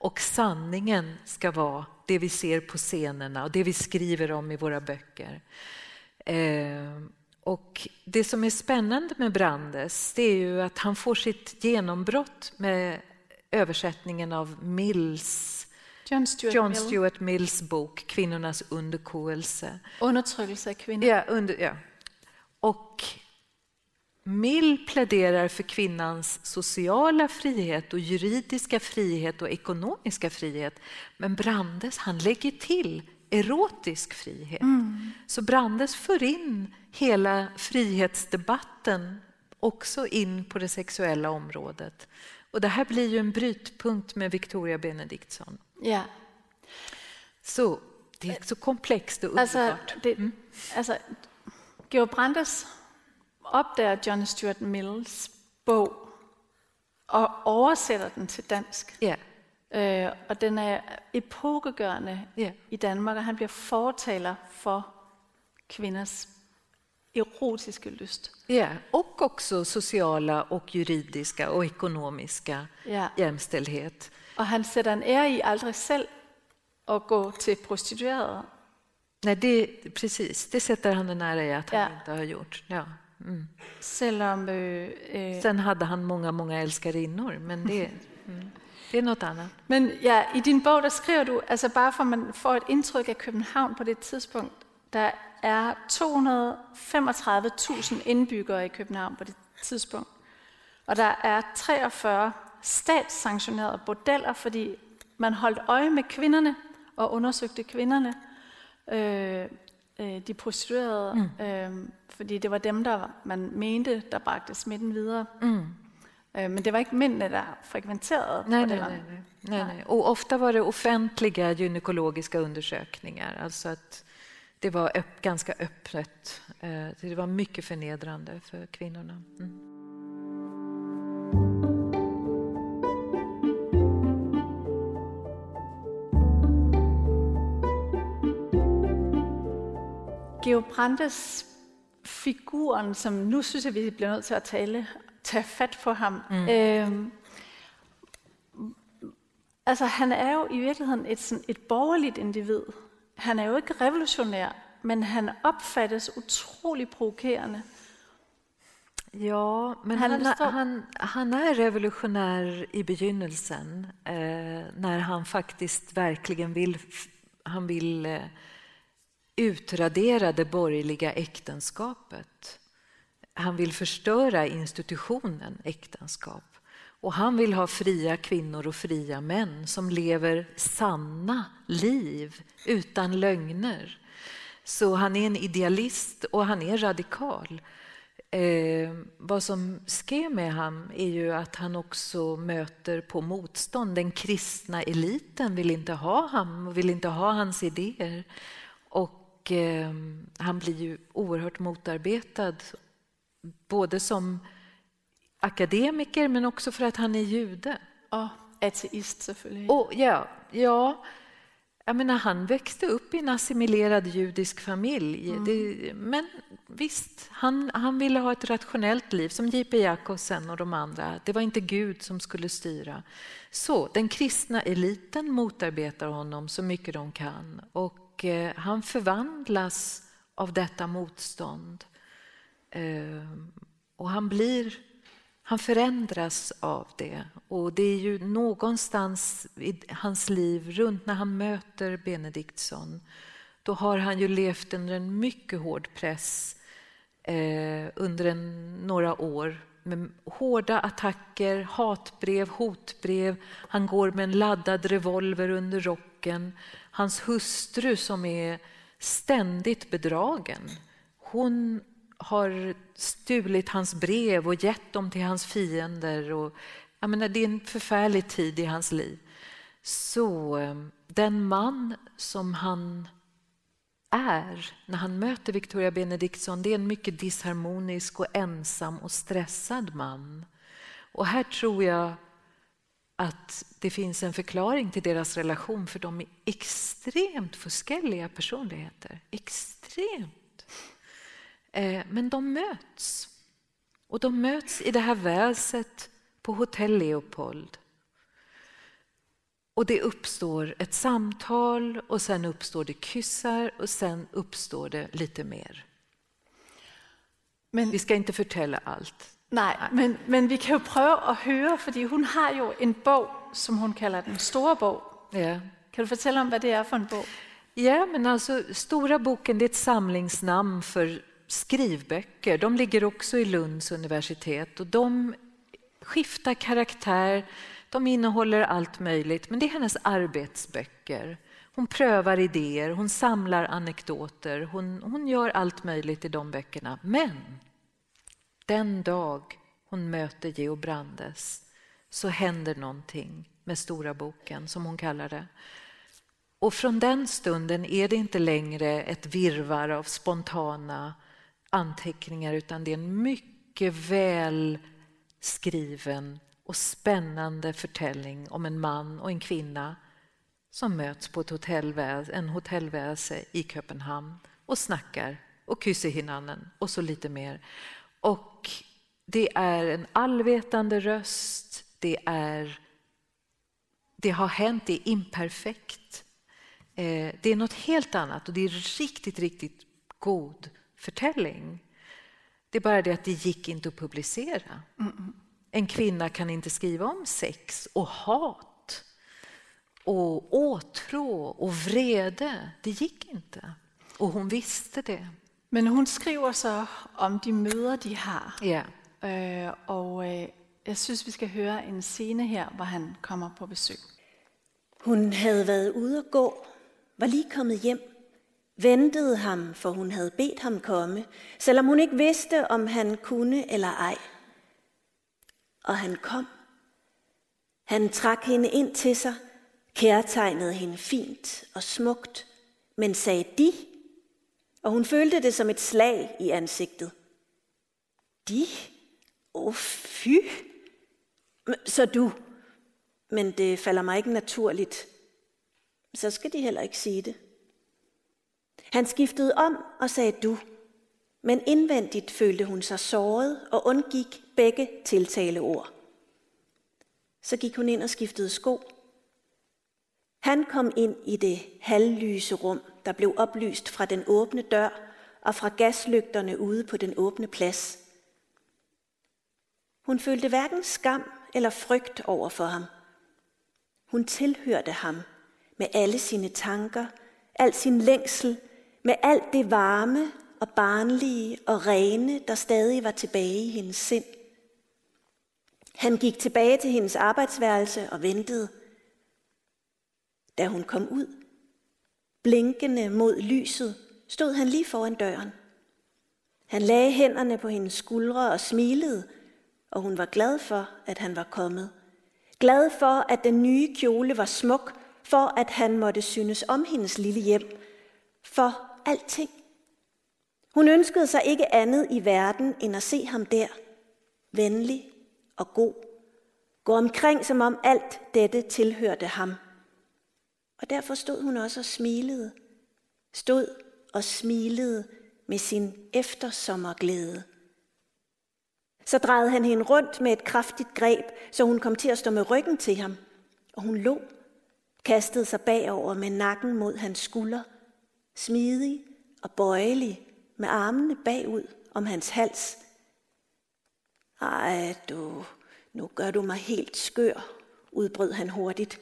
och sanningen ska vara det vi ser på scenerna och det vi skriver om i våra böcker. Eh, och det som är spännande med Brandes det är ju att han får sitt genombrott med översättningen av Mills John Stuart, John Stuart Mill. Mills bok Kvinnornas underkoelse. Undertryckelse kvinnor. Ja, under, ja. Och Mill pläderar för kvinnans sociala frihet och juridiska frihet och ekonomiska frihet. Men Brandes han lägger till erotisk frihet. Mm. Så Brandes för in hela frihetsdebatten också in på det sexuella området. Och det här blir ju en brytpunkt med Victoria Benediktsson. Ja. Så det är så komplext och alltså, underbart. Alltså, det, mm. alltså, Georg Brandes uppdager John Stuart Mills bok och översätter den till dansk. Ja. Øh, og den är epokegørende yeah. i Danmark, och han blir fortaler för kvinnors erotiska lust. Ja, och också sociala och juridiska och ekonomiska ja. jämställdhet. Och han sätter en ära i aldrig själv att gå till prostituerade. Nej, det, precis. Det sätter han en ära i att han ja. inte har gjort. Ja. Mm. Selvom, øh, Sen hade han många, många älskarinnor, men det... Mm. Det är något annat. Men ja, i din der skriver du, alltså bara för att man får ett intryck av København på det tidspunkt, der er 235.000 indbyggere i København på det tidspunkt. Og der er 43 statssanktionerede bordeller, fordi man holdt øje med kvinderne og undersøgte kvinderne, øh, øh, de prostituerede, mm. øh, fordi det var dem, der man mente, der bragte smitten videre. Mm. Eh, men det var inte mændene, der frekventerede nej, nej, nej, nej, nej. Och ofta var det offentliga gynekologiska undersökningar. Alltså att det var öpp, ganska öppet. Eh, det var mycket förnedrande för kvinnorna. Mm. Georg Brandes figuren, som nu synes jeg, vi bliver nødt til at tale tage fat på ham. Mm. Øhm, altså han er jo i virkeligheden et, sådan, et borgerligt individ. Han er jo ikke revolutionær, men han opfattes utrolig provokerende. Ja, men han, han, han, han är revolutionär i begynnelsen eh, när han faktiskt verkligen vill han vill eh, utradera det borgerliga äktenskapet. Han vill förstöra institutionen äktenskap. Och han vill ha fria kvinnor och fria män som lever sanna liv utan lögner. Så han är en idealist och han är radikal. Eh, vad som sker med honom är ju att han också möter på motstånd. Den kristna eliten vill inte ha honom och vill inte ha hans idéer. Och eh, han blir ju oerhört motarbetad, både som akademiker men också för att han är jude. Och ateist. Och, ja, ja, jag menar, han växte upp i en assimilerad judisk familj. Mm. Det, men visst, han, han ville ha ett rationellt liv som J.P. Jakobsen och de andra. Det var inte Gud som skulle styra. Så den kristna eliten motarbetar honom så mycket de kan och eh, han förvandlas av detta motstånd. Eh, och han blir han förändras av det och det är ju någonstans i hans liv runt när han möter Benediktsson. Då har han ju levt under en mycket hård press eh, under en, några år med hårda attacker, hatbrev, hotbrev. Han går med en laddad revolver under rocken. Hans hustru som är ständigt bedragen. Hon har stulit hans brev och gett dem till hans fiender. Och, jag menar, det är en förfärlig tid i hans liv. Så ehm, den man som han är när han möter Victoria Benediktsson, det är en mycket disharmonisk och ensam och stressad man. Och här tror jag att det finns en förklaring till deras relation för de är extremt förskelliga personligheter. Extremt men de möts. Och de möts i det här väset på Hotell Leopold. Och det uppstår ett samtal och sen uppstår det kyssar och sen uppstår det lite mer. Men, vi ska inte förtälla allt. Nej, men, men vi kan ju pröva att höra, för hon har ju en bok som hon kallar den stora bok. Ja. Kan du berätta om vad det är för en bok? Ja, men alltså Stora boken det är ett samlingsnamn för skrivböcker. De ligger också i Lunds universitet och de skiftar karaktär. De innehåller allt möjligt, men det är hennes arbetsböcker. Hon prövar idéer, hon samlar anekdoter, hon, hon gör allt möjligt i de böckerna. Men den dag hon möter Geo Brandes så händer någonting med Stora boken, som hon kallar det. Och från den stunden är det inte längre ett virvar av spontana anteckningar utan det är en mycket väl skriven och spännande förtällning om en man och en kvinna som möts på ett hotellväs, en hotellväse i Köpenhamn och snackar och kysser hinanden och så lite mer. Och det är en allvetande röst, det, är, det har hänt, det är imperfekt. Eh, det är något helt annat och det är riktigt, riktigt god förtällning. Det är bara det att det gick inte att publicera. Mm. En kvinna kan inte skriva om sex och hat och åtrå och vrede. Det gick inte. Och hon visste det. Men hon skriver så om de möter de har. Ja. Øh, och øh, jag syns vi ska höra en scen här där han kommer på besök. Hon hade varit ute och gå, var lige kommit hem ventede ham, for hun havde bedt ham komme, selvom hun ikke vidste, om han kunne eller ej. Og han kom. Han trak hende ind til sig, kærtegnede hende fint og smukt, men sagde de, og hun følte det som et slag i ansigtet. De? Åh, oh, fy! Så du. Men det falder mig ikke naturligt. Så skal de heller ikke sige det. Han skiftede om og sagde du, men indvendigt følte hun sig såret og undgik begge tiltaleord. Så gik hun ind og skiftede sko. Han kom ind i det halvlyse rum, der blev oplyst fra den åbne dør og fra gaslygterne ude på den åbne plads. Hun følte hverken skam eller frygt over for ham. Hun tilhørte ham med alle sine tanker, al sin længsel, med alt det varme og barnlige og rene, der stadig var tilbage i hendes sind. Han gik tilbage til hendes arbejdsværelse og ventede. Da hun kom ud, blinkende mod lyset, stod han lige foran døren. Han lagde hænderne på hendes skuldre og smilede, og hun var glad for, at han var kommet. Glad for, at den nye kjole var smuk, for at han måtte synes om hendes lille hjem, for alting. Hun ønskede sig ikke andet i verden, end at se ham der, venlig og god. Gå omkring, som om alt dette tilhørte ham. Og derfor stod hun også og smilede. Stod og smilede med sin eftersommerglæde. Så drejede han hende rundt med et kraftigt greb, så hun kom til at stå med ryggen til ham. Og hun lå, kastede sig bagover med nakken mod hans skulder, smidig og bøjelig, med armene bagud om hans hals. Ej, du, nu gør du mig helt skør, udbrød han hurtigt.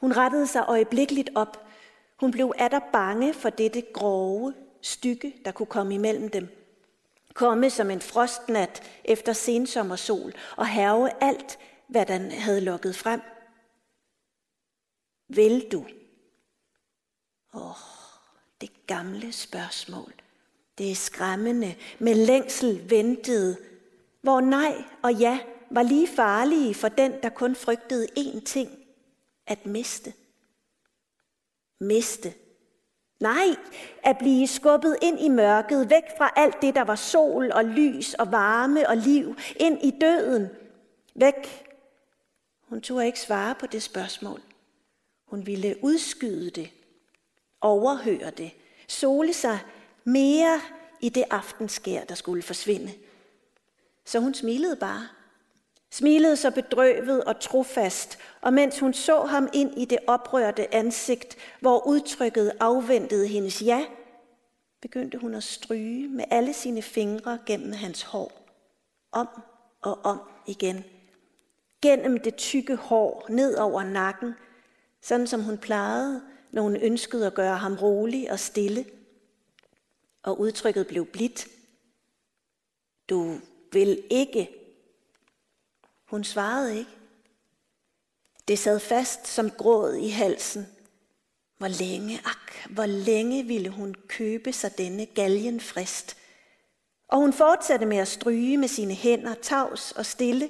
Hun rettede sig øjeblikkeligt op. Hun blev atter bange for dette grove, stykke, der kunne komme imellem dem. Komme som en frostnat efter sensommersol og herve alt, hvad den havde lukket frem. Vil du? Åh, oh, gamle spørgsmål. Det er skræmmende, med længsel ventede, hvor nej og ja var lige farlige for den, der kun frygtede én ting, at miste. Miste. Nej, at blive skubbet ind i mørket, væk fra alt det, der var sol og lys og varme og liv, ind i døden. Væk. Hun tog ikke svare på det spørgsmål. Hun ville udskyde det, overhøre det, sole sig mere i det aftenskær, der skulle forsvinde. Så hun smilede bare. Smilede så bedrøvet og trofast, og mens hun så ham ind i det oprørte ansigt, hvor udtrykket afventede hendes ja, begyndte hun at stryge med alle sine fingre gennem hans hår. Om og om igen. Gennem det tykke hår ned over nakken, sådan som hun plejede, når hun ønskede at gøre ham rolig og stille. Og udtrykket blev blidt. Du vil ikke. Hun svarede ikke. Det sad fast som gråd i halsen. Hvor længe, ak, hvor længe ville hun købe sig denne galgenfrist. Og hun fortsatte med at stryge med sine hænder, tavs og stille,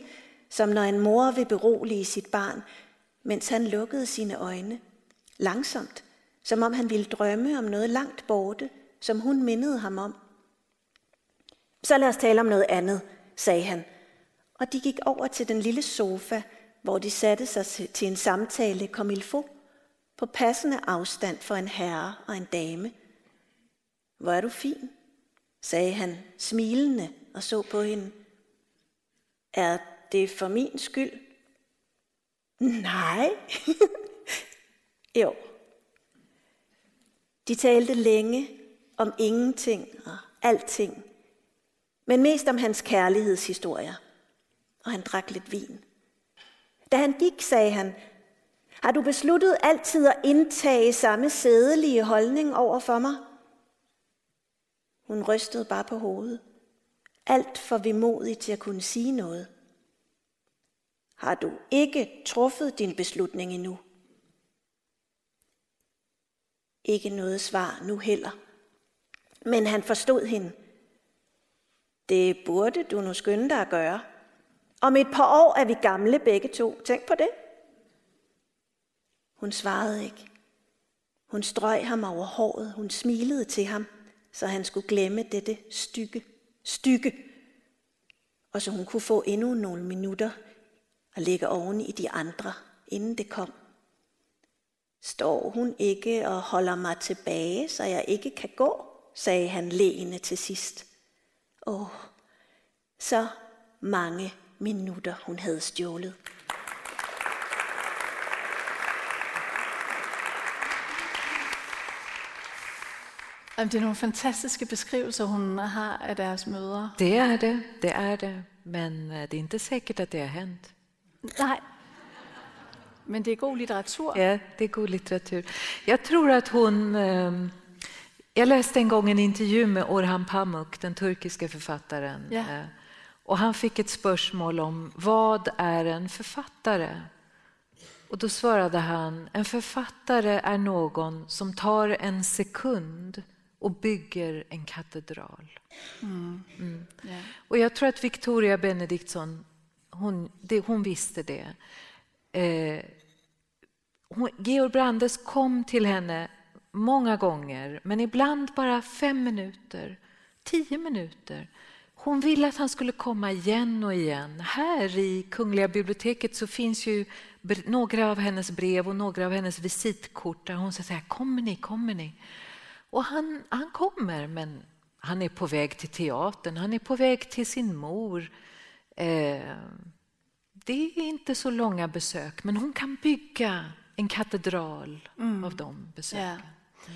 som når en mor vil berolige sit barn, mens han lukkede sine øjne. Langsomt, som om han ville drømme om noget langt borte, som hun mindede ham om. Så lad os tale om noget andet, sagde han. Og de gik over til den lille sofa, hvor de satte sig til en samtale kom il faut, på passende afstand for en herre og en dame. Hvor er du fin, sagde han, smilende og så på hende. Er det for min skyld? Nej. jo. De talte længe om ingenting og alting, men mest om hans kærlighedshistorier. Og han drak lidt vin. Da han gik, sagde han, har du besluttet altid at indtage samme sædelige holdning over for mig? Hun rystede bare på hovedet. Alt for vemodig til at kunne sige noget. Har du ikke truffet din beslutning endnu? Ikke noget svar nu heller. Men han forstod hende. Det burde du nu skynde dig at gøre. Om et par år er vi gamle begge to. Tænk på det. Hun svarede ikke. Hun strøg ham over håret. Hun smilede til ham, så han skulle glemme dette stykke, stykke. Og så hun kunne få endnu nogle minutter at ligge oven i de andre, inden det kom. Står hun ikke og holder mig tilbage, så jeg ikke kan gå, sagde han lægende til sidst. Åh, så mange minutter hun havde stjålet. Det er nogle fantastiske beskrivelser, hun har af deres møder. Det är det, det är det. Men eh, det är inte säkert att det har hänt. Nej. Men det är god litteratur. Ja, det är god litteratur. Jag tror att hon... Eh, jag läste en gång en intervju med Orhan Pamuk, den turkiska författaren. Ja. Eh, och han fick ett spörsmål om vad är en författare? Och då svarade han, en författare är någon som tar en sekund och bygger en katedral. Mm. Mm. Ja. Och jag tror att Victoria Benediktsson, hon, det, hon visste det. Eh, Georg Brandes kom till henne många gånger, men ibland bara fem minuter, tio minuter. Hon ville att han skulle komma igen och igen. Här i Kungliga biblioteket så finns ju några av hennes brev och några av hennes visitkort där hon säger kommer ni, kommer ni? Och han, han kommer, men han är på väg till teatern, han är på väg till sin mor. Eh, det är inte så långa besök, men hon kan bygga en katedral mm. av de besöken. Ja.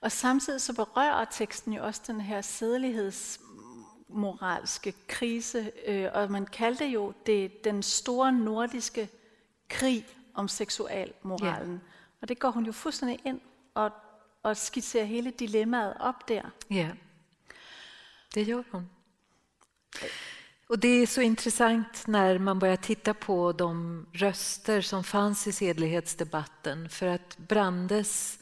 Och samtidigt så berör texten ju också den här sedlighetsmoralske krise, øh, och man kallade ju det den stora nordiska krig om sexualmoralen. Yeah. Och det går hon ju fullständigt in och, och skisserar hela dilemmat upp där. Ja, det gör hon. Och det är så intressant när man börjar titta på de röster som fanns i sedlighetsdebatten för att Brandes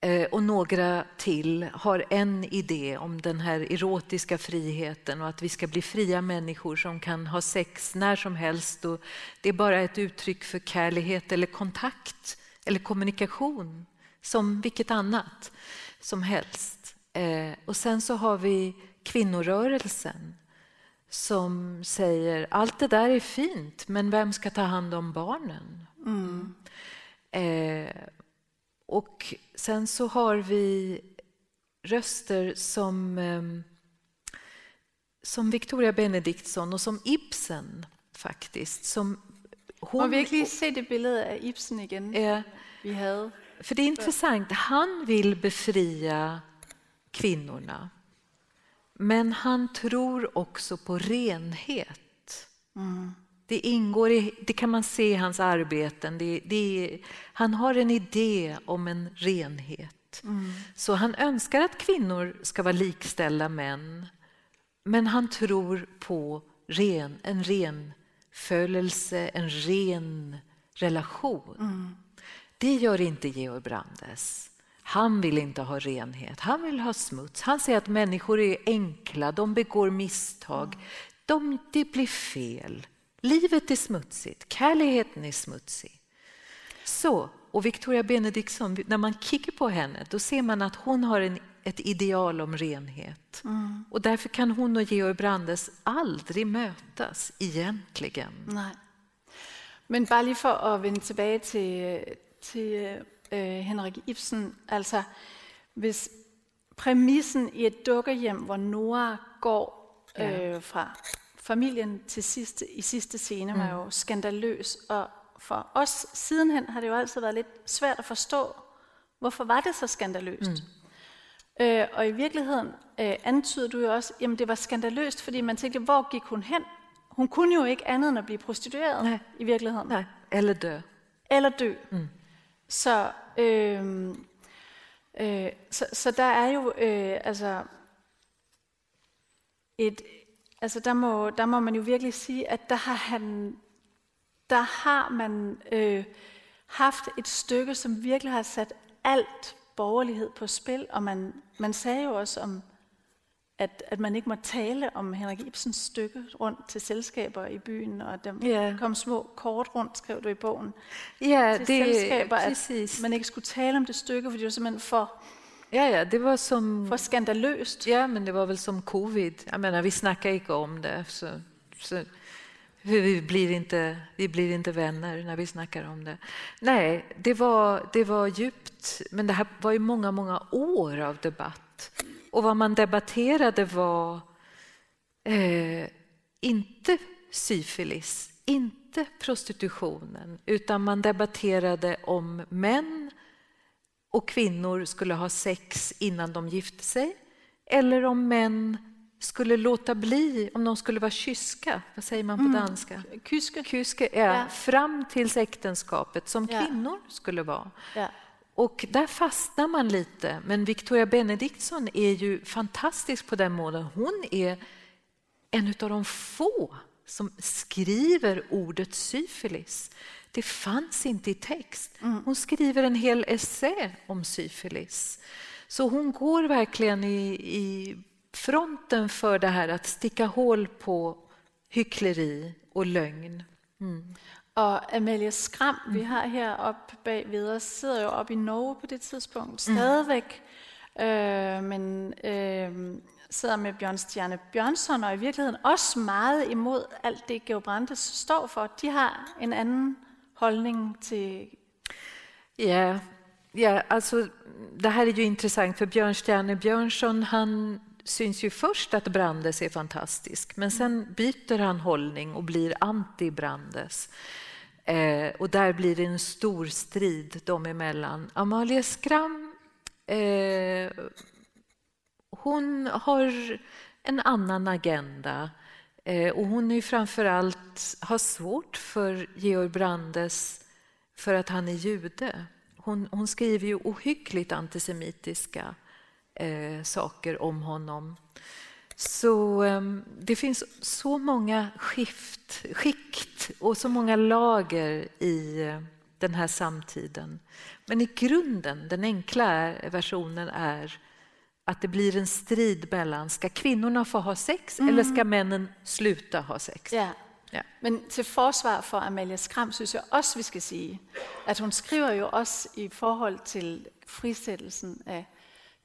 eh, och några till har en idé om den här erotiska friheten och att vi ska bli fria människor som kan ha sex när som helst. Och det är bara ett uttryck för kärlighet eller kontakt eller kommunikation som vilket annat som helst. Eh, och sen så har vi kvinnorörelsen som säger allt det där är fint, men vem ska ta hand om barnen? Mm. Eh, och sen så har vi röster som, eh, som Victoria Benediktsson och som Ibsen faktiskt. Som hon, och verkligen se det bildet av Ibsen igen. Eh, vi hade. För det är intressant, han vill befria kvinnorna. Men han tror också på renhet. Mm. Det ingår i, det kan man se i hans arbeten. Det, det, han har en idé om en renhet. Mm. Så han önskar att kvinnor ska vara likställda män. Men han tror på ren, en renfödelse, en ren relation. Mm. Det gör inte Georg Brandes. Han vill inte ha renhet, han vill ha smuts. Han säger att människor är enkla, de begår misstag. De, det blir fel. Livet är smutsigt, kärleken är smutsig. Så, och Victoria Benediktsson, när man kikar på henne då ser man att hon har en, ett ideal om renhet. Mm. Och därför kan hon och Georg Brandes aldrig mötas egentligen. Nej. Men bara lige för att vända tillbaka till, till øh, Henrik Ibsen. Altså, hvis præmissen i et dukkerhjem, hvor Nora går øh, ja. fra familien til sidste, i sidste scene, mm. var jo skandaløs. Og for os sidenhen har det jo altid været lidt svært at forstå, hvorfor var det så skandaløst? Mm. Øh, og i virkeligheden øh, antyder du jo også, at det var skandaløst, fordi man tænkte, hvor gik hun hen? Hun kunne jo ikke andet end at blive prostitueret Nej. i virkeligheden. Nej, eller dø. Eller dø. Mm. Så, øh, øh, så, så der er jo øh, altså et, altså der må, der må man jo virkelig sige, at der har han, der har man øh, haft et stykke, som virkelig har sat alt borgerlighed på spil, og man, man sagde jo også om at, at man ikke må tale om Henrik Ibsens stykke rundt til selskaber i byen, og at der Ja. kom små kort rundt, skrev du i bogen, Ja, til det, selskaber, at precis. man ikke skulle tale om det stykke, fordi det var simpelthen for, Ja, ja, det var som... for skandaløst. Ja, men det var väl som covid. Jag menar, vi snackar inte om det. Så, så, vi, blir inte, vi blir inte vänner när vi snackar om det. Nej, det var, det var djupt. Men det här var ju många, många år av debatt. Och vad man debatterade var eh, inte syfilis, inte prostitutionen, utan man debatterade om män och kvinnor skulle ha sex innan de gifte sig eller om män skulle låta bli, om de skulle vara kyska, vad säger man på Mm. danska? Kyske. Kyske, ja, Ja. fram tills äktenskapet, som Ja. kvinnor skulle vara. Ja. Och där fastnar man lite. Men Victoria Benediktsson är ju fantastisk på den måten. Hon är en av de få som skriver ordet syfilis. Det fanns inte i text. Hon skriver en hel essä om syfilis. Så hon går verkligen i, i fronten för det här att sticka hål på hyckleri och lögn. Mm. Og Amalie Skram, vi har her oppe bag ved os, sidder jo oppe i Norge på det tidspunkt stadigvæk, øh, men øh, sidder med Bjørn Stjerne Bjørnsson, og i virkeligheden også meget imod alt det, Georg Brandes står for. De har en anden holdning til... Ja, ja alltså, det här är ju intressant för Björn Stjerne Björnsson han syns ju först att Brandes är fantastisk men sen byter han hållning och blir anti-Brandes. Eh, och där blir det en stor strid dem emellan. Amalia Skram eh, hon har en annan agenda eh, och hon är ju framförallt har svårt för Georg Brandes för att han är jude. Hon, hon skriver ju ohyggligt antisemitiska eh, saker om honom. Så eh, det finns så många skift, skikt och så många lager i eh, den här samtiden. Men i grunden, den enkla versionen är att det blir en strid mellan, ska kvinnorna få ha sex eller ska männen sluta ha sex? Ja. Ja. Men til forsvar for Amalie Skram, synes jeg også, vi skal sige, at hun skriver jo også i forhold til frisættelsen af,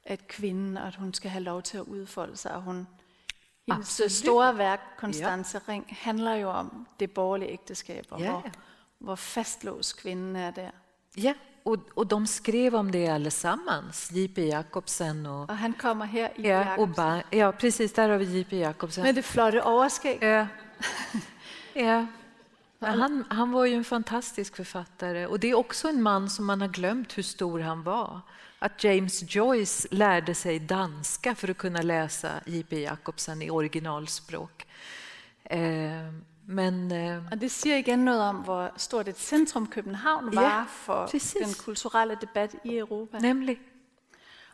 af kvinden, at hun skal have lov til at udfolde sig. Og hun, hendes Absolut. store værk, Konstance Ring, handler jo om det borgerlige ægteskab, og Ja, hvor, ja. hvor fastlåst kvinden er der. Ja, och, och de skrev om det allesammans, J.P. Jacobsen och... Og han kommer her i Ja, och ba, ja, precis, där har vi J.P. Jacobsen. med det flotte overskæg. Ja. ja. Han, han var ju en fantastisk författare och det är också en man som man har glömt hur stor han var. Att James Joyce lärde sig danska för att kunna läsa J.P. Jacobsen i originalspråk. Eh, men eh, Og det siger igen noget om, hvor stort et centrum København Ja, var for præcis. den kulturelle debat i Europa. nämligen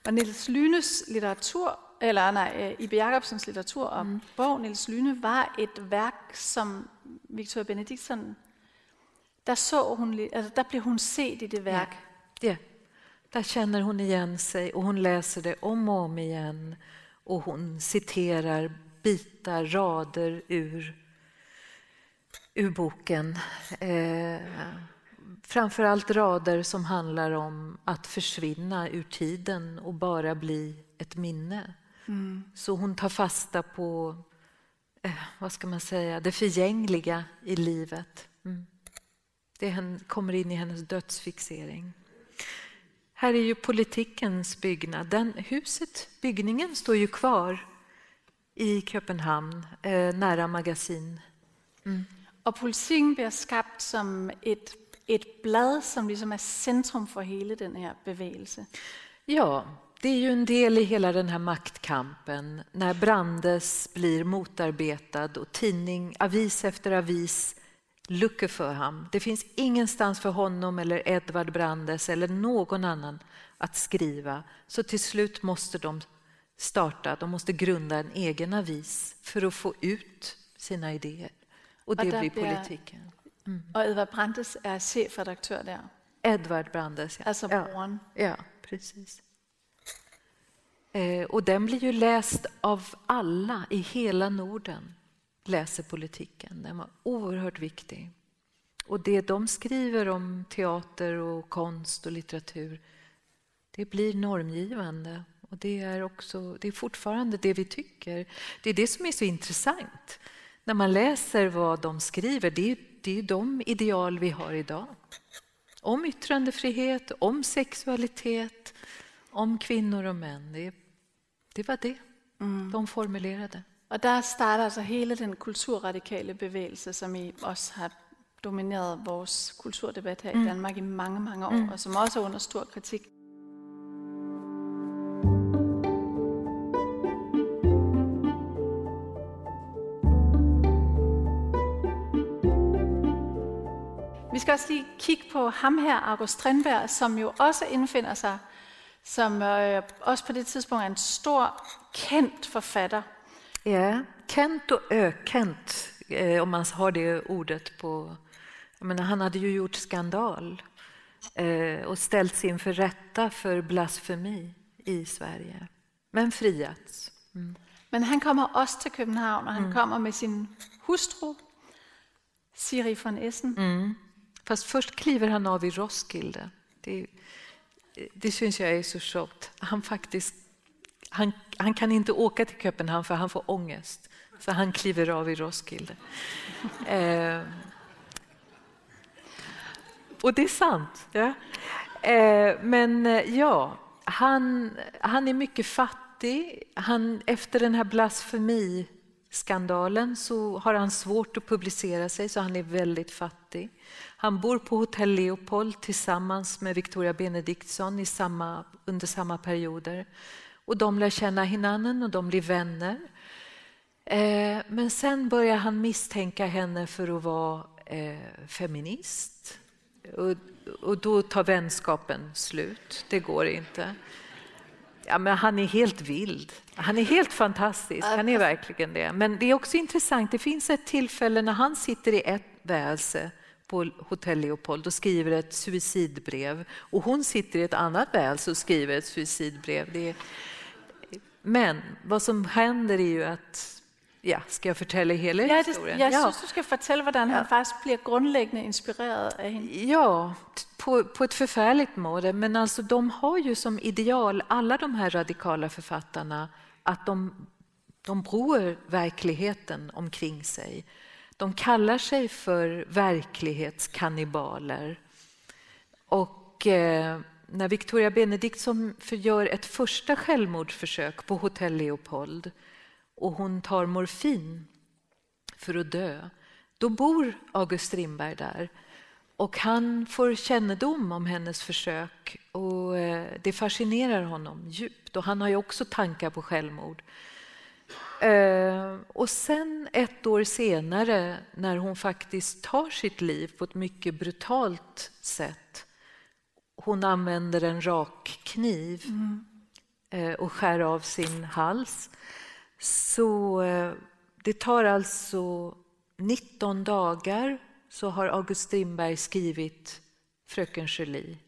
Og Niels Lynes litteratur, eller nej, øh, Ibe Jacobsens litteratur og mm. bog Niels Lyne var et værk, som Victoria Benediktsson, der så hun, li- altså der blev hun set i det værk. Ja, där känner hon igen sig och hon läser det om och om igen och hon citerar bitar, rader ur, ur boken. Eh, framförallt rader som handlar om att försvinna ur tiden och bara bli ett minne. Så hon tar fasta på, eh, vad ska man säga, det förgängliga i livet. Mm. Det kommer in i hennes dödsfixering. Här är ju politikens byggnad. Den, huset, byggningen står ju kvar i Köpenhamn, eh, nära magasin. Og politikken bliver skabt som et, et blad, som ligesom er centrum for hele den her bevægelse. Ja, det är ju en del i hela den här maktkampen när Brandes blir motarbetad och tidning, avis efter avis luckar för honom. Det finns ingenstans för honom eller Edvard Brandes eller någon annan att skriva. Så till slut måste de starta, de måste grunda en egen avis för att få ut sina idéer. Och det där blir politiken. Og Edvard Brandes er chefredaktør der, Edvard Brandes, ja. altså ja. Ja, precis. Eh, och den blir ju läst av alla i hela Norden. Läser politiken. Den var oerhört viktig. Och det de skriver om teater och konst och litteratur, det blir normgivande. Och det är, också, det är fortfarande det vi tycker. Det är det som är så intressant. När man läser vad de skriver, det är, det är de ideal vi har idag. Om yttrandefrihet, om sexualitet, om kvinnor och män. Det, det var det de formulerade. Og der starter altså hele den kulturradikale bevægelse, som I også har domineret vores kulturdebat her mm. i Danmark i mange, mange år, mm. og som også er under stor kritik. Vi skal også lige kigge på ham her, August Strindberg, som jo også indfinder sig, som øh, også på det tidspunkt er en stor, kendt forfatter, Ja, Kent och ökänt, eh, om man har det ordet på... Jag menar, han hade ju gjort skandal eh, och ställts inför rätta för blasfemi i Sverige, men friats. Mm. Men han kommer også til København, og han mm. kommer med sin hustru, Siri von Essen. Mm. Fast först kliver han av i Roskilde. Det, det syns jag är så tjockt. Han, faktiskt, han, han kan inte åka till Köpenhamn för han får ångest. Så han kliver av i Roskilde. eh, och det är sant. Ja. Eh, men eh, ja, han, han är mycket fattig. Han, efter den här blasfemiskandalen så har han svårt att publicera sig, så han är väldigt fattig. Han bor på Hotell Leopold tillsammans med Victoria Benediktsson i samma, under samma perioder. Och de lär känna hinanden och de blir vänner. Eh, men sen börjar han misstänka henne för att vara eh, feminist. Och, och då tar vänskapen slut. Det går inte. Ja, men han är helt vild. Han är helt fantastisk. Han är verkligen det. Men det är också intressant. Det finns ett tillfälle när han sitter i ett väse på Hotell Leopold och skriver ett suicidbrev. Och hon sitter i ett annat väse och skriver ett suicidbrev. Det är... Men vad som händer är ju att Ja, ska jag fortælle hele ja, det, historien? Jeg ja. synes, du skal fortælle, hvordan ja. han faktisk bliver grundlæggende inspireret af hende. Ja, på, på ett förfärligt måde. Men alltså, de har ju som ideal, alla de här radikala författarna, att de, de bror verkligheten omkring sig. De kallar sig för verklighetskannibaler. Och eh, när Victoria Benediktsson gör ett första självmordsförsök på Hotell Leopold och hon tar morfin för att dö, då bor August Strindberg där. Och han får kännedom om hennes försök och eh, det fascinerar honom djupt. Och han har ju också tankar på självmord. Eh, och sen ett år senare, när hon faktiskt tar sitt liv på ett mycket brutalt sätt. Hon använder en rak kniv mm. Eh, och skär av sin hals. Så det tar alltså 19 dagar så har August Strindberg skrivit Fröken Julie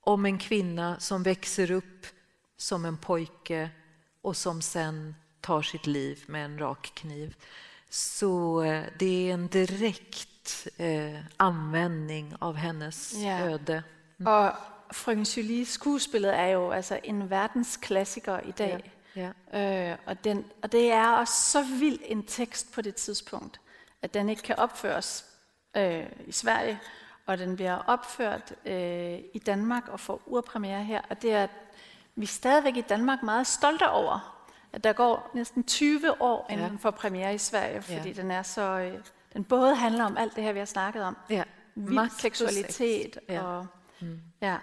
om en kvinna som växer upp som en pojke och som sen tar sitt liv med en rak kniv. Så eh, det är en direkt eh, användning av hennes ja. öde. Mm. Och Fröken Julie, skuespillet är ju alltså en världsklassiker idag. Ja. Ja. Øh, och, den, och det är också så vild en text på det tidspunkt, att den inte kan uppföras øh, i Sverige, og den bliver opført øh, i Danmark og får urpremiere her. Og det er vi er stadigvæk i Danmark meget stolte over, at der går næsten 20 år, inden ja. den får premiere i Sverige, fordi ja. den er så... Øh, den både handler om alt det her, vi har snakket om. Ja. Vild seksualitet ja. og... Mm. Ja.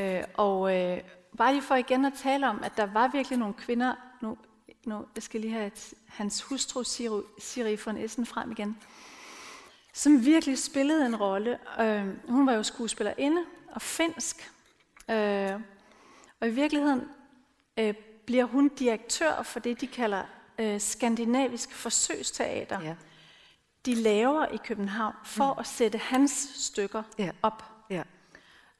Øh, og øh, bare lige for igen at tale om, at der var virkelig nogle kvinder... Nu, nu jeg skal lige have et, hans hustru Siri, Siri von Essen frem igen som virkelig spillede en rolle. Øh, hun var jo skuespillerinde og finsk. Øh, og i virkeligheden øh, bliver hun direktør for det, de kalder øh, skandinavisk forsøgsteater. Ja. De laver i København for mm. at sætte hans stykker ja. op.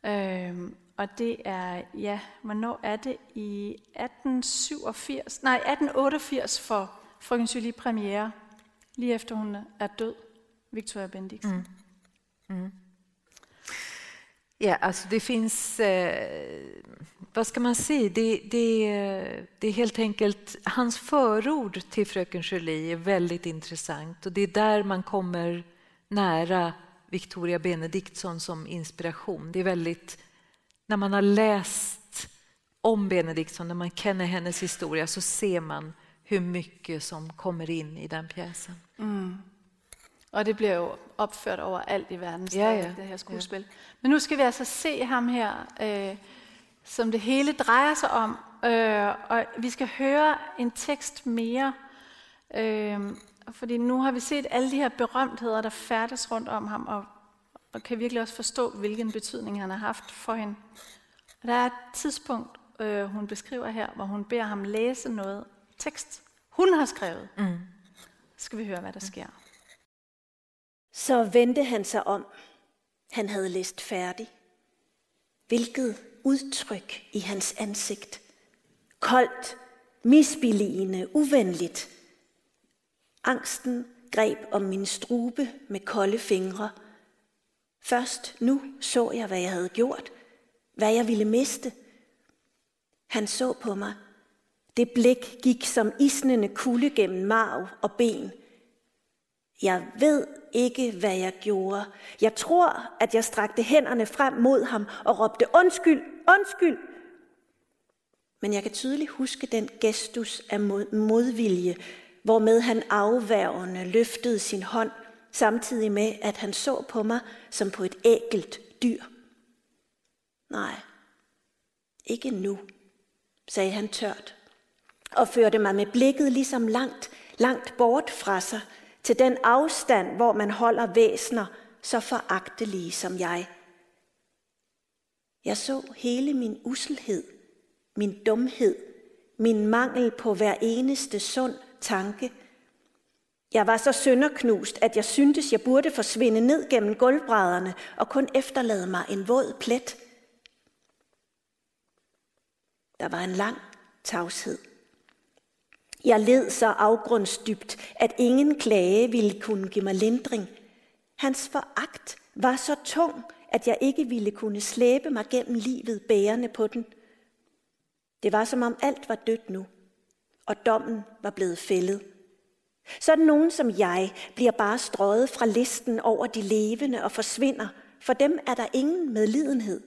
Øhm, og det er, ja, hvornår er det? I 1887, nej 1888 for Frøken Julie premiere, lige efter hun er død. Victoria Bendixen. Mm. Mm. Ja, alltså det finns, eh, øh, vad ska man säga, det, det, øh, det är helt enkelt, hans förord till Fröken Julie är väldigt intressant och det är där man kommer nära Victoria Benediktsson som inspiration. Det är väldigt, när man har läst om Benediktsson, när man känner hennes historia så ser man hur mycket som kommer in i den pjäsen. Mm. Og det bliver jo opført overalt i verden, ja, ja. det her skuespil. Ja. Men nu skal vi altså se ham her, øh, som det hele drejer sig om. Øh, og vi skal høre en tekst mere, øh, fordi nu har vi set alle de her berømtheder, der færdes rundt om ham, og og kan virkelig også forstå, hvilken betydning han har haft for hende. Og der er et tidspunkt, øh, hun beskriver her, hvor hun beder ham læse noget tekst, hun har skrevet. Mm. Så skal vi høre, hvad der sker. Så vendte han sig om. Han havde læst færdig. Hvilket udtryk i hans ansigt. Koldt, misbilligende, uvenligt. Angsten greb om min strube med kolde fingre. Først nu så jeg, hvad jeg havde gjort, hvad jeg ville miste. Han så på mig. Det blik gik som isnende kulde gennem marv og ben. Jeg ved ikke, hvad jeg gjorde. Jeg tror, at jeg strakte hænderne frem mod ham og råbte undskyld, undskyld. Men jeg kan tydeligt huske den gestus af modvilje, hvormed han afværgende løftede sin hånd, samtidig med, at han så på mig som på et ægelt dyr. Nej, ikke nu, sagde han tørt, og førte mig med blikket ligesom langt, langt bort fra sig, til den afstand, hvor man holder væsner så foragtelige som jeg. Jeg så hele min uselhed, min dumhed, min mangel på hver eneste sund tanke. Jeg var så sønderknust, at jeg syntes, jeg burde forsvinde ned gennem gulvbrædderne og kun efterlade mig en våd plet. Der var en lang tavshed. Jeg led så afgrundsdybt, at ingen klage ville kunne give mig lindring. Hans foragt var så tung, at jeg ikke ville kunne slæbe mig gennem livet bærende på den. Det var som om alt var dødt nu, og dommen var blevet fældet. Sådan nogen som jeg bliver bare strøget fra listen over de levende og forsvinder. For dem er der ingen medlidenhed.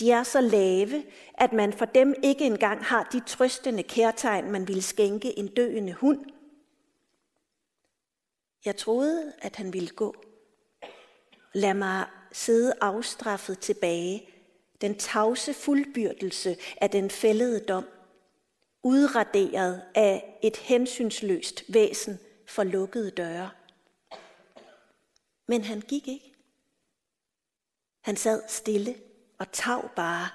De er så lave, at man for dem ikke engang har de trøstende kærtegn, man ville skænke en døende hund. Jeg troede, at han ville gå. Lad mig sidde afstraffet tilbage, den tavse fuldbyrdelse af den fældede dom, udraderet af et hensynsløst væsen for lukkede døre. Men han gik ikke. Han sad stille og tav bare.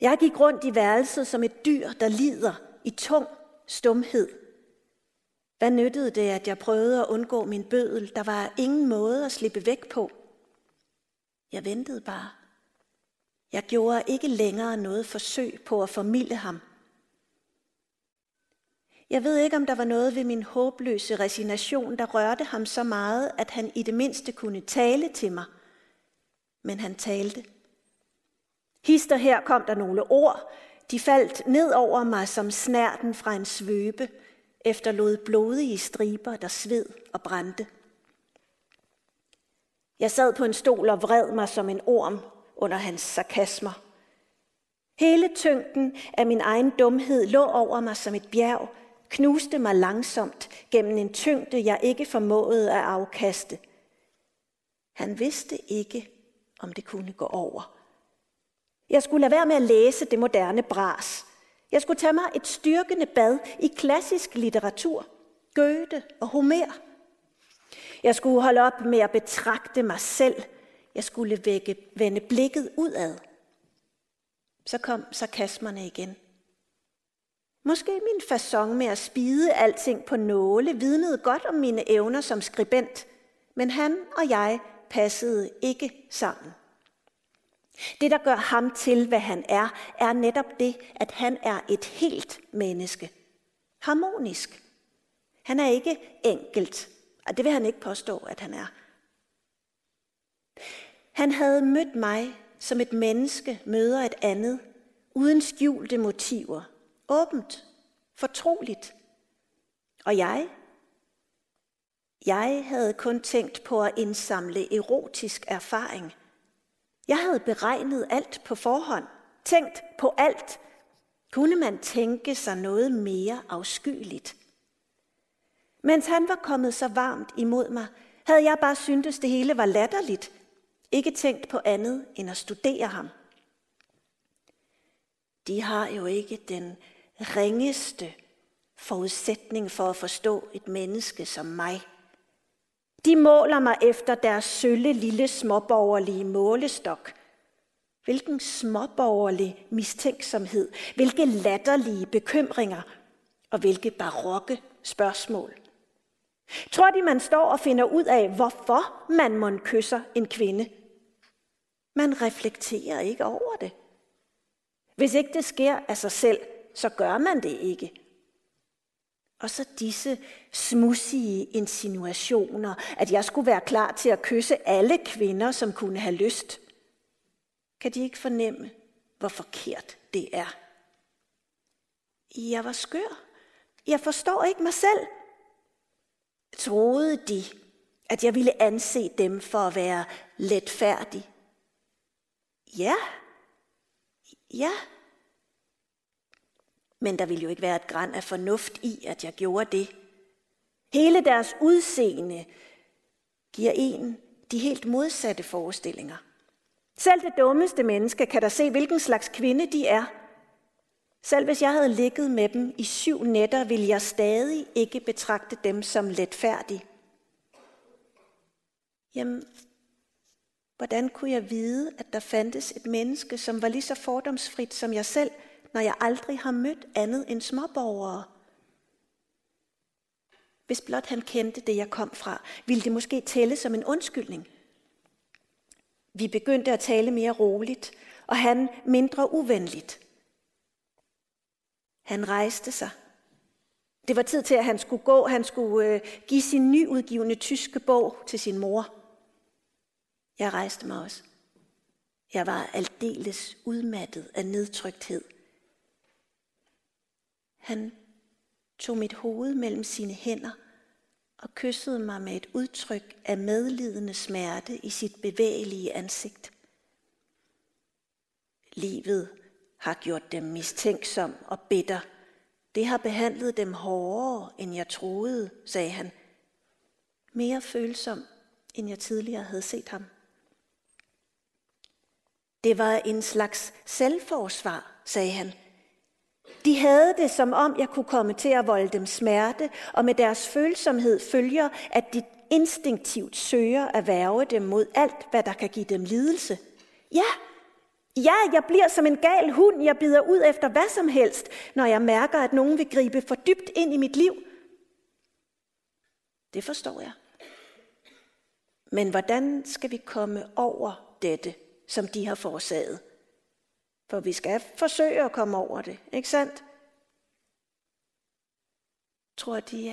Jeg gik rundt i værelset som et dyr, der lider i tung stumhed. Hvad nyttede det, at jeg prøvede at undgå min bødel? Der var ingen måde at slippe væk på. Jeg ventede bare. Jeg gjorde ikke længere noget forsøg på at formille ham. Jeg ved ikke, om der var noget ved min håbløse resignation, der rørte ham så meget, at han i det mindste kunne tale til mig. Men han talte. Hister her kom der nogle ord. De faldt ned over mig som snærten fra en svøbe, efterlod blodige striber, der sved og brændte. Jeg sad på en stol og vred mig som en orm under hans sarkasmer. Hele tyngden af min egen dumhed lå over mig som et bjerg, knuste mig langsomt gennem en tyngde, jeg ikke formåede at afkaste. Han vidste ikke, om det kunne gå over. Jeg skulle lade være med at læse det moderne bras. Jeg skulle tage mig et styrkende bad i klassisk litteratur, Goethe og Homer. Jeg skulle holde op med at betragte mig selv. Jeg skulle vække, vende blikket udad. Så kom sarkasmerne igen. Måske min fasong med at spide alting på nåle vidnede godt om mine evner som skribent, men han og jeg passede ikke sammen. Det, der gør ham til, hvad han er, er netop det, at han er et helt menneske. Harmonisk. Han er ikke enkelt, og det vil han ikke påstå, at han er. Han havde mødt mig, som et menneske møder et andet, uden skjulte motiver, åbent, fortroligt. Og jeg? Jeg havde kun tænkt på at indsamle erotisk erfaring. Jeg havde beregnet alt på forhånd, tænkt på alt. Kunne man tænke sig noget mere afskyeligt? Mens han var kommet så varmt imod mig, havde jeg bare syntes, det hele var latterligt. Ikke tænkt på andet end at studere ham. De har jo ikke den ringeste forudsætning for at forstå et menneske som mig. De måler mig efter deres sølle lille småborgerlige målestok. Hvilken småborgerlig mistænksomhed, hvilke latterlige bekymringer og hvilke barokke spørgsmål. Tror de, man står og finder ud af, hvorfor man må kysser en kvinde? Man reflekterer ikke over det. Hvis ikke det sker af sig selv, så gør man det ikke. Og så disse smussige insinuationer, at jeg skulle være klar til at kysse alle kvinder, som kunne have lyst. Kan de ikke fornemme, hvor forkert det er? Jeg var skør. Jeg forstår ikke mig selv. Troede de, at jeg ville anse dem for at være letfærdig? Ja. Ja. Men der ville jo ikke være et græn af fornuft i, at jeg gjorde det. Hele deres udseende giver en de helt modsatte forestillinger. Selv det dummeste menneske kan da se, hvilken slags kvinde de er. Selv hvis jeg havde ligget med dem i syv nætter, ville jeg stadig ikke betragte dem som letfærdige. Jamen, hvordan kunne jeg vide, at der fandtes et menneske, som var lige så fordomsfrit som jeg selv, når jeg aldrig har mødt andet end småborgere? Hvis blot han kendte det, jeg kom fra, ville det måske tælle som en undskyldning. Vi begyndte at tale mere roligt, og han mindre uvenligt. Han rejste sig. Det var tid til, at han skulle gå. Han skulle øh, give sin nyudgivende tyske bog til sin mor. Jeg rejste mig også. Jeg var aldeles udmattet af nedtrykthed. Han tog mit hoved mellem sine hænder og kyssede mig med et udtryk af medlidende smerte i sit bevægelige ansigt. Livet har gjort dem mistænksom og bitter. Det har behandlet dem hårdere, end jeg troede, sagde han. Mere følsom, end jeg tidligere havde set ham. Det var en slags selvforsvar, sagde han. De havde det som om, jeg kunne komme til at volde dem smerte, og med deres følsomhed følger, at de instinktivt søger at værve dem mod alt, hvad der kan give dem lidelse. Ja, Ja, jeg bliver som en gal hund. Jeg bider ud efter hvad som helst, når jeg mærker, at nogen vil gribe for dybt ind i mit liv. Det forstår jeg. Men hvordan skal vi komme over dette, som de har forårsaget? For vi skal forsøge at komme over det, ikke sandt? Tror de,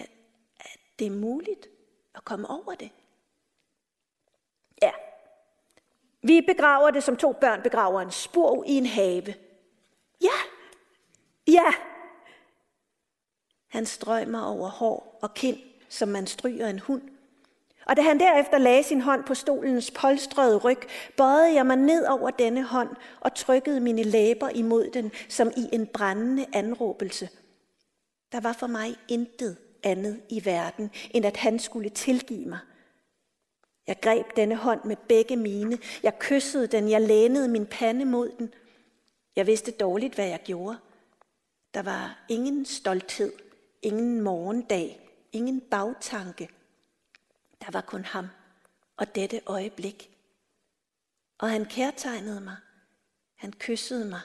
at det er muligt at komme over det? Ja, vi begraver det, som to børn begraver en spor i en have. Ja, ja. Han strøg mig over hår og kind, som man stryger en hund. Og da han derefter lagde sin hånd på stolens polstrede ryg, bøjede jeg mig ned over denne hånd og trykkede mine læber imod den, som i en brændende anråbelse. Der var for mig intet andet i verden, end at han skulle tilgive mig – jeg greb denne hånd med begge mine. Jeg kyssede den. Jeg lænede min pande mod den. Jeg vidste dårligt, hvad jeg gjorde. Der var ingen stolthed, ingen morgendag, ingen bagtanke. Der var kun ham og dette øjeblik. Og han kærtegnede mig. Han kyssede mig.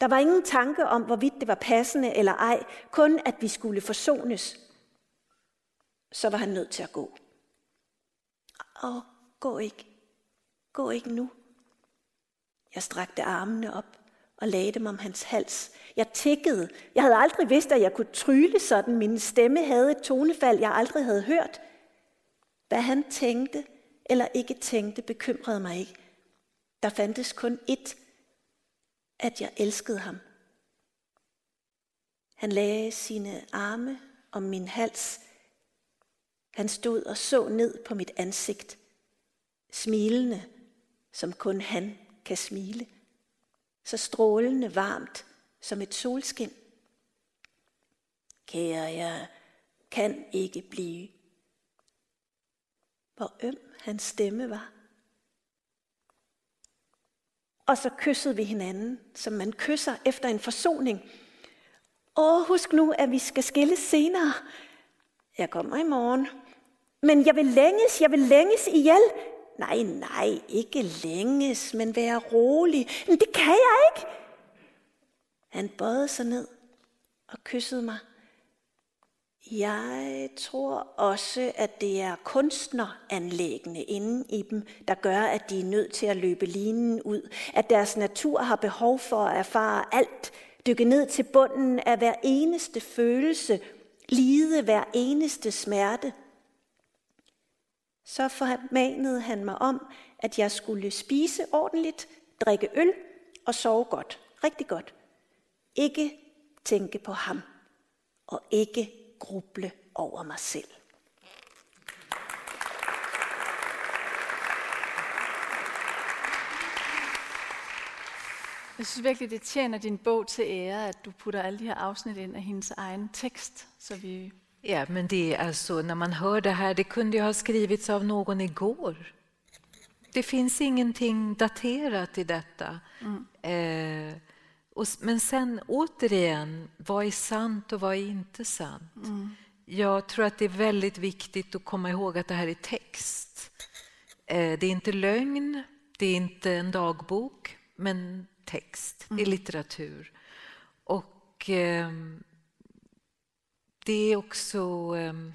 Der var ingen tanke om, hvorvidt det var passende eller ej, kun at vi skulle forsones. Så var han nødt til at gå. Åh, gå ikke. Gå ikke nu. Jeg strakte armene op og lagde dem om hans hals. Jeg tækkede. Jeg havde aldrig vidst, at jeg kunne trylle sådan. Min stemme havde et tonefald, jeg aldrig havde hørt. Hvad han tænkte eller ikke tænkte, bekymrede mig ikke. Der fandtes kun ét, at jeg elskede ham. Han lagde sine arme om min hals, han stod og så ned på mit ansigt, smilende, som kun han kan smile, så strålende varmt som et solskin. Kære, jeg kan ikke blive. Hvor øm hans stemme var. Og så kyssede vi hinanden, som man kysser efter en forsoning. Åh, husk nu, at vi skal skille senere. Jeg kommer i morgen. Men jeg vil længes, jeg vil længes ihjel. Nej, nej, ikke længes, men være rolig. Men det kan jeg ikke. Han bøjede sig ned og kyssede mig. Jeg tror også, at det er kunstneranlæggende inde i dem, der gør, at de er nødt til at løbe linen ud. At deres natur har behov for at erfare alt, dykke ned til bunden af hver eneste følelse, lide hver eneste smerte. Så formanede han mig om, at jeg skulle spise ordentligt, drikke øl og sove godt, rigtig godt. Ikke tænke på ham, og ikke gruble over mig selv. Jeg synes virkelig, det tjener din bog til ære, at du putter alle de her afsnit ind af hendes egen text, så vi Ja, men det är alltså, när man hör det här, det kunde ju ha skrivits av någon igår. Det finns ingenting daterat i detta. Mm. Eh, och, men sen återigen, vad är sant och vad är inte sant? Mm. Jag tror att det är väldigt viktigt att komma ihåg att det här är text. Eh, det är inte lögn, det är inte en dagbok, men text, mm. det är litteratur. Och eh, det är också... Ehm,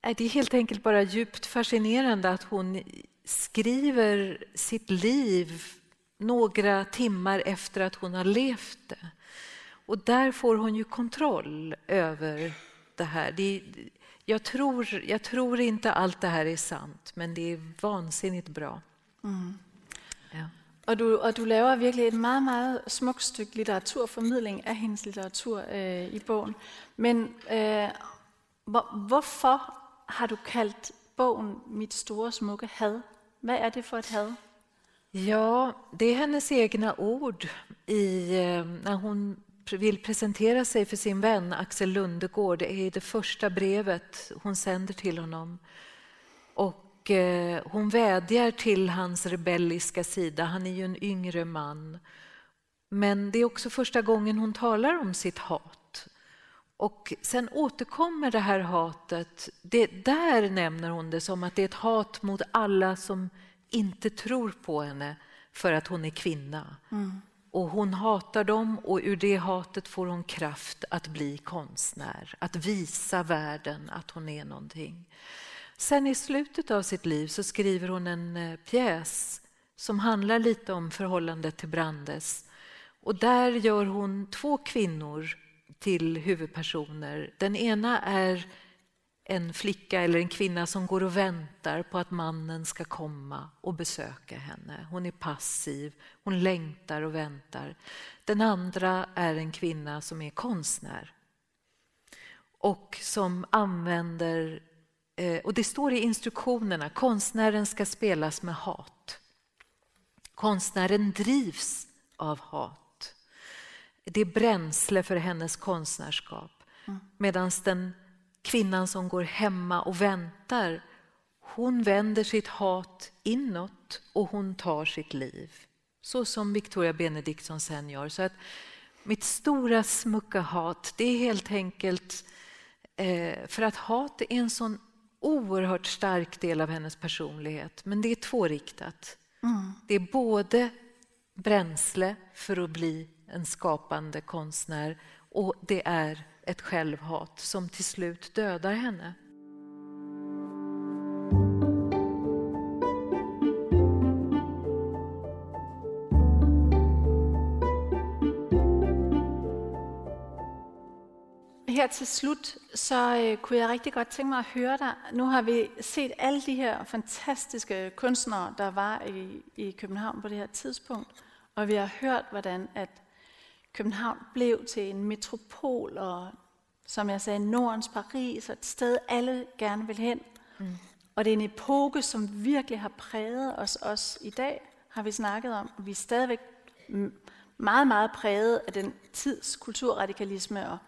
det är helt enkelt bara djupt fascinerande att hon skriver sitt liv några timmar efter att hon har levt det. Och där får hon ju kontroll över det här. Det, jag, tror, jag tror inte allt det här är sant, men det är vansinnigt bra. Mm. Ja. Og du, og du laver virkelig et meget, meget smukt stykke litteraturformidling af hendes litteratur øh, i bogen. Men øh, hvor, hvorfor har du kaldt bogen Mit store smukke had? Hvad er det for et had? Ja, det är hennes egna ord i, eh, när hon vill presentera sig för sin vän Axel Lundegård. Det är det första brevet hon sänder till honom. Och Eh, hon vädjar till hans rebelliska sida. Han är ju en yngre man. Men det är också första gången hon talar om sitt hat. Och sen återkommer det här hatet. Det, där nämner hon det som att det är ett hat mot alla som inte tror på henne för att hon är kvinna. Mm. Och hon hatar dem och ur det hatet får hon kraft att bli konstnär, att visa världen att hon är någonting. Sen i slutet av sitt liv så skriver hon en eh, pjäs som handlar lite om förhållandet till Brandes. Och där gör hon två kvinnor till huvudpersoner. Den ena är en flicka eller en kvinna som går och väntar på att mannen ska komma och besöka henne. Hon är passiv, hon längtar och väntar. Den andra är en kvinna som är konstnär och som använder Eh, och det står i instruktionerna, konstnären ska spelas med hat. Konstnären drivs av hat. Det är bränsle för hennes konstnärskap. Mm. Medan den kvinnan som går hemma och väntar, hon vänder sitt hat inåt och hon tar sitt liv. Så som Victoria Benediktsson sen gör. Så att mitt stora smucka hat, det är helt enkelt eh, för att hat är en sån oerhört stark del av hennes personlighet, men det är tvåriktat. Mm. Det är både bränsle för att bli en skapande konstnär och det är ett självhat som till slut dödar henne. her til slut, så øh, kunne jeg rigtig godt tænke mig at høre dig. Nu har vi set alle de her fantastiske kunstnere, der var i, i København på det her tidspunkt. Og vi har hørt, hvordan at København blev til en metropol, og som jeg sagde, Nordens Paris, og et sted, alle gerne vil hen. Mm. Og det er en epoke, som virkelig har præget os også i dag, har vi snakket om. Vi er stadigvæk meget, meget præget af den tids kulturradikalisme og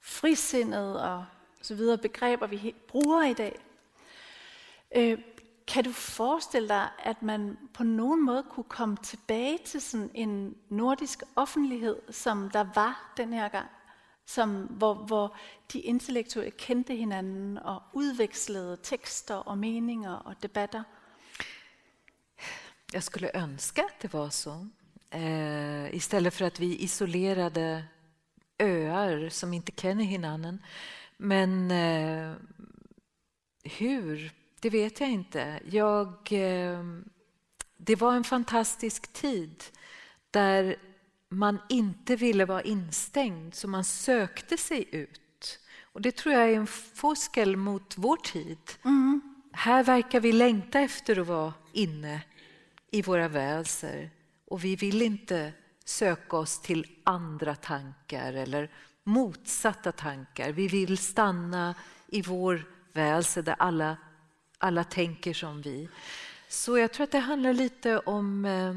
frisindet og så videre begreber, vi bruger i dag. Øh, kan du forestille dig, at man på nogen måde kunne komme tilbage til sådan en nordisk offentlighed, som der var den her gang? som, hvor, hvor de intellektuelle kendte hinanden og utväxlade texter och meningar och debatter. Jag skulle önska att det var så. Eh, istället för att vi isolerade öar som inte känner hinanden. Men eh, hur? Det vet jag inte. Jag, eh, det var en fantastisk tid där man inte ville vara instängd, så man sökte sig ut. Och Det tror jag är en forskel mot vår tid. Mm. Här verkar vi längta efter att vara inne i våra väser och vi vill inte söka oss till andra tankar eller motsatta tankar. Vi vill stanna i vår väelse där alla, alla tänker som vi. Så jag tror att det handlar lite om eh,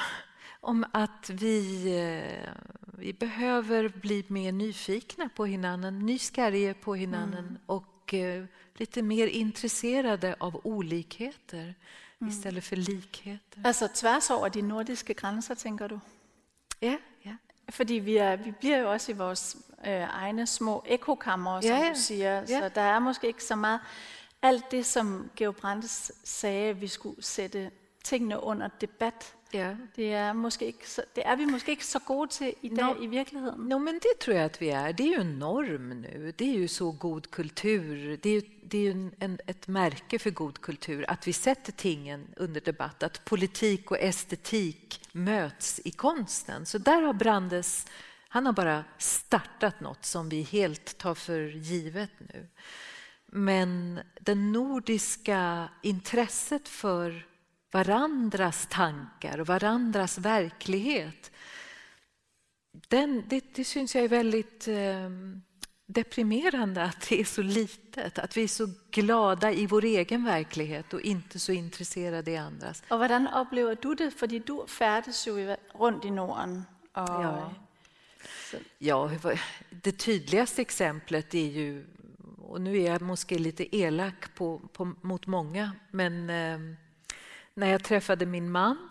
om att vi, eh, vi behöver bli mer nyfikna på hinanden, nysgerriga på hinanden mm. och eh, lite mer intresserade av olikheter mm. istället för likheter. Alltså tvärs över de nordiska gränser, tänker du? Ja, För vi, är, vi blir ju också i våra äh, egna små ekokammer, som ja, du säger, ja. så det är kanske inte så mycket allt det som Georg Brandes sa, vi skulle sätta tingene under debatt Ja. Det, är måske ikke så, det är vi måske inte så goda till idag no, i verkligheten. No, men det tror jag att vi är. Det är ju en norm nu. Det är ju så god kultur. Det är det är ju en, en, ett märke för god kultur att vi sätter tingen under debatt, att politik och estetik möts i konsten. Så där har Brandes, han har bara startat något som vi helt tar för givet nu. Men det nordiska intresset för varandras tankar och varandras verklighet. Den, det, det syns jag är väldigt eh, deprimerande att det är så litet. Att vi är så glada i vår egen verklighet och inte så intresserade i andras. Och hur upplever du det? För du färdas ju runt i Norden. Och... Ja. ja, det tydligaste exemplet är ju, och nu är jag måske lite elak på, på, mot många, men eh, när jag träffade min man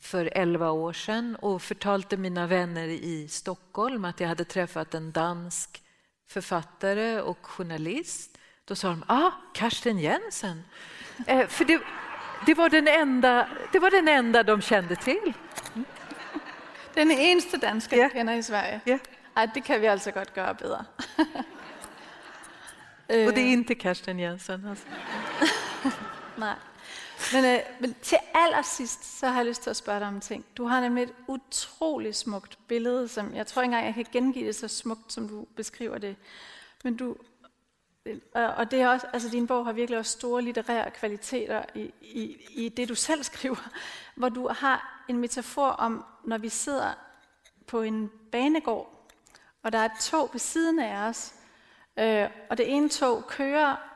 för elva år sedan och förtalte mina vänner i Stockholm att jag hade träffat en dansk författare och journalist. Då sa de ah, Karsten Jensen. Eh, för det, det, var den enda, det var den enda de kände till. Mm. Den enda danska yeah. känner i Sverige? Yeah. Ah, det kan vi alltså gott göra bättre. och det är inte Karsten Jensen. Alltså. Nej. Men, øh, men til allersidst, så har jeg lyst til at spørge dig om en ting. Du har nemlig et utroligt smukt billede, som jeg tror ikke engang, jeg kan gengive det så smukt, som du beskriver det. Men du, øh, og det er også, altså din bog har virkelig også store litterære kvaliteter i, i, i det, du selv skriver, hvor du har en metafor om, når vi sidder på en banegård, og der er et tog ved siden af os, øh, og det ene tog kører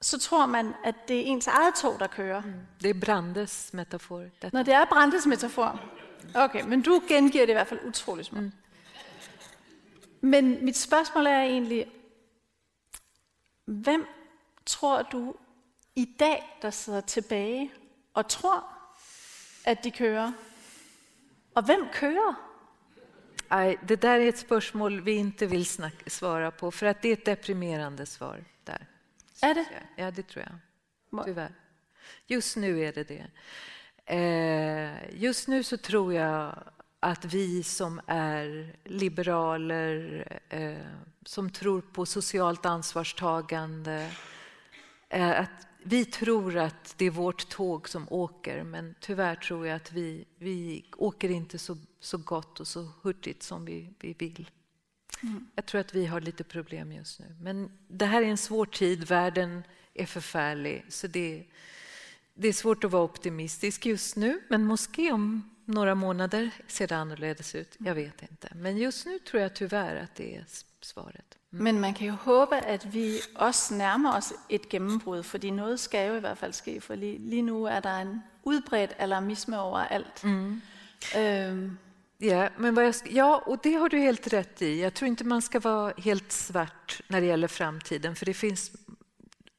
så tror man, at det er ens eget tog, der kører. Mm. Det er Brandes metafor. Dette. Når det er Brandes metafor. Okay, men du gengiver det i hvert fald utroligt smukt. Mm. Men mit spørgsmål er egentlig, hvem tror du i dag, der sidder tilbage og tror, at de kører? Og hvem kører? Nej, det där är ett spörsmål vi inte vill svara på, för att det är ett deprimerande svar där. Är det? Ja, det tror jag. Tyvärr. Just nu är det det. Eh, just nu så tror jag att vi som är liberaler, eh, som tror på socialt ansvarstagande, eh, att vi tror att det är vårt tåg som åker, men tyvärr tror jag att vi, vi åker inte så, så gott och så hurtigt som vi, vi vill. Mm. Jag tror att vi har lite problem just nu. Men det här är en svår tid, världen är förfärlig. Så det, det är svårt att vara optimistisk just nu, men måske om några månader ser det annorledes ut. Jag vet inte. Men just nu tror jag tyvärr att det är svaret. Mm. Men man kan ju hoppas att vi också närmar oss ett genombrott, för något ska ju i alla fall ske. För lige nu är det en utbredd alarmism överallt. Mm. Um, Ja, men vad jag, ja, och det har du helt rätt i. Jag tror inte man ska vara helt svart när det gäller framtiden, för det finns,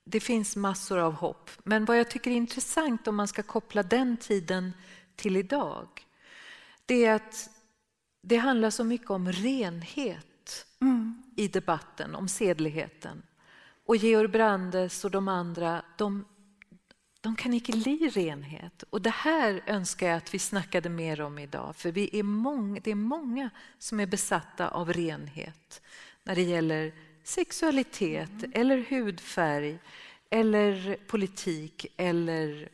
det finns massor av hopp. Men vad jag tycker är intressant om man ska koppla den tiden till idag, det är att det handlar så mycket om renhet Mm. i debatten, om sedligheten. Och Georg Brandes och de andra, de, de kan inte li renhet. Och det här önskar jag att vi snackade mer om idag, för vi är många, det är många som är besatta av renhet när det gäller sexualitet eller hudfärg eller politik eller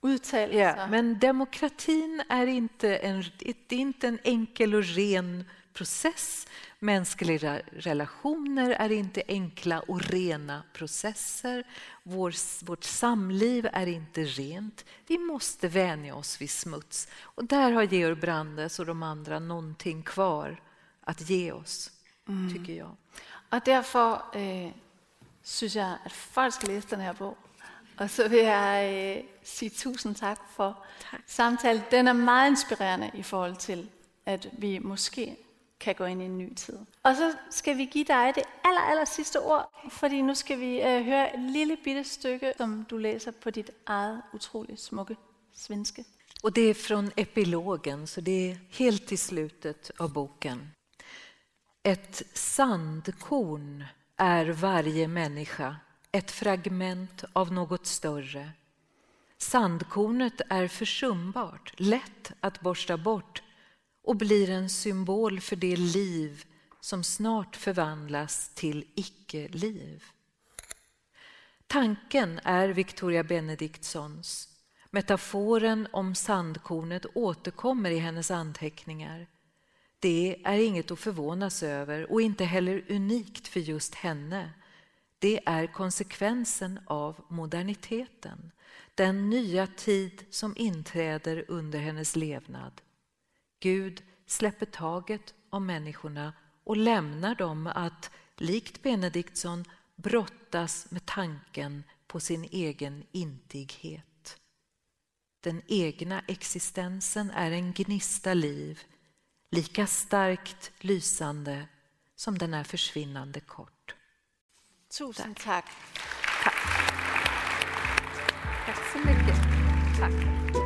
Udtalelser. Ja, men demokratin är inte, en, det är inte en enkel och ren process. Mänskliga relationer är inte enkla och rena processer. Vår, vårt samliv är inte rent. Vi måste vänja oss vid smuts. Och där har Georg Brandes och de andra någonting kvar att ge oss, tycker jag. Og derfor øh, synes jeg, at folk skal læse den her bog. Og så vil jeg øh, sige tusind tak for tak. samtalen. Den er meget inspirerende i forhold til, at vi måske kan gå ind i en ny tid. Og så skal vi give dig det aller, aller sidste ord, fordi nu skal vi øh, høre et lille bitte stykke, som du læser på dit eget utroligt smukke svenske. Och det är från epilogen, så det är helt i slutet av boken. Ett sandkorn är varje människa, ett fragment av något större. Sandkornet är försumbart, lätt att borsta bort och blir en symbol för det liv som snart förvandlas till icke-liv. Tanken är Victoria Benediktsons. Metaforen om sandkornet återkommer i hennes anteckningar. Det är inget att förvånas över och inte heller unikt för just henne. Det är konsekvensen av moderniteten, den nya tid som inträder under hennes levnad. Gud släpper taget om människorna och lämnar dem att, likt Benediktsson, brottas med tanken på sin egen intighet. Den egna existensen är en gnista liv, lika starkt lysande som den är försvinnande kort. Tusind tak. Tack så mycket. Tack.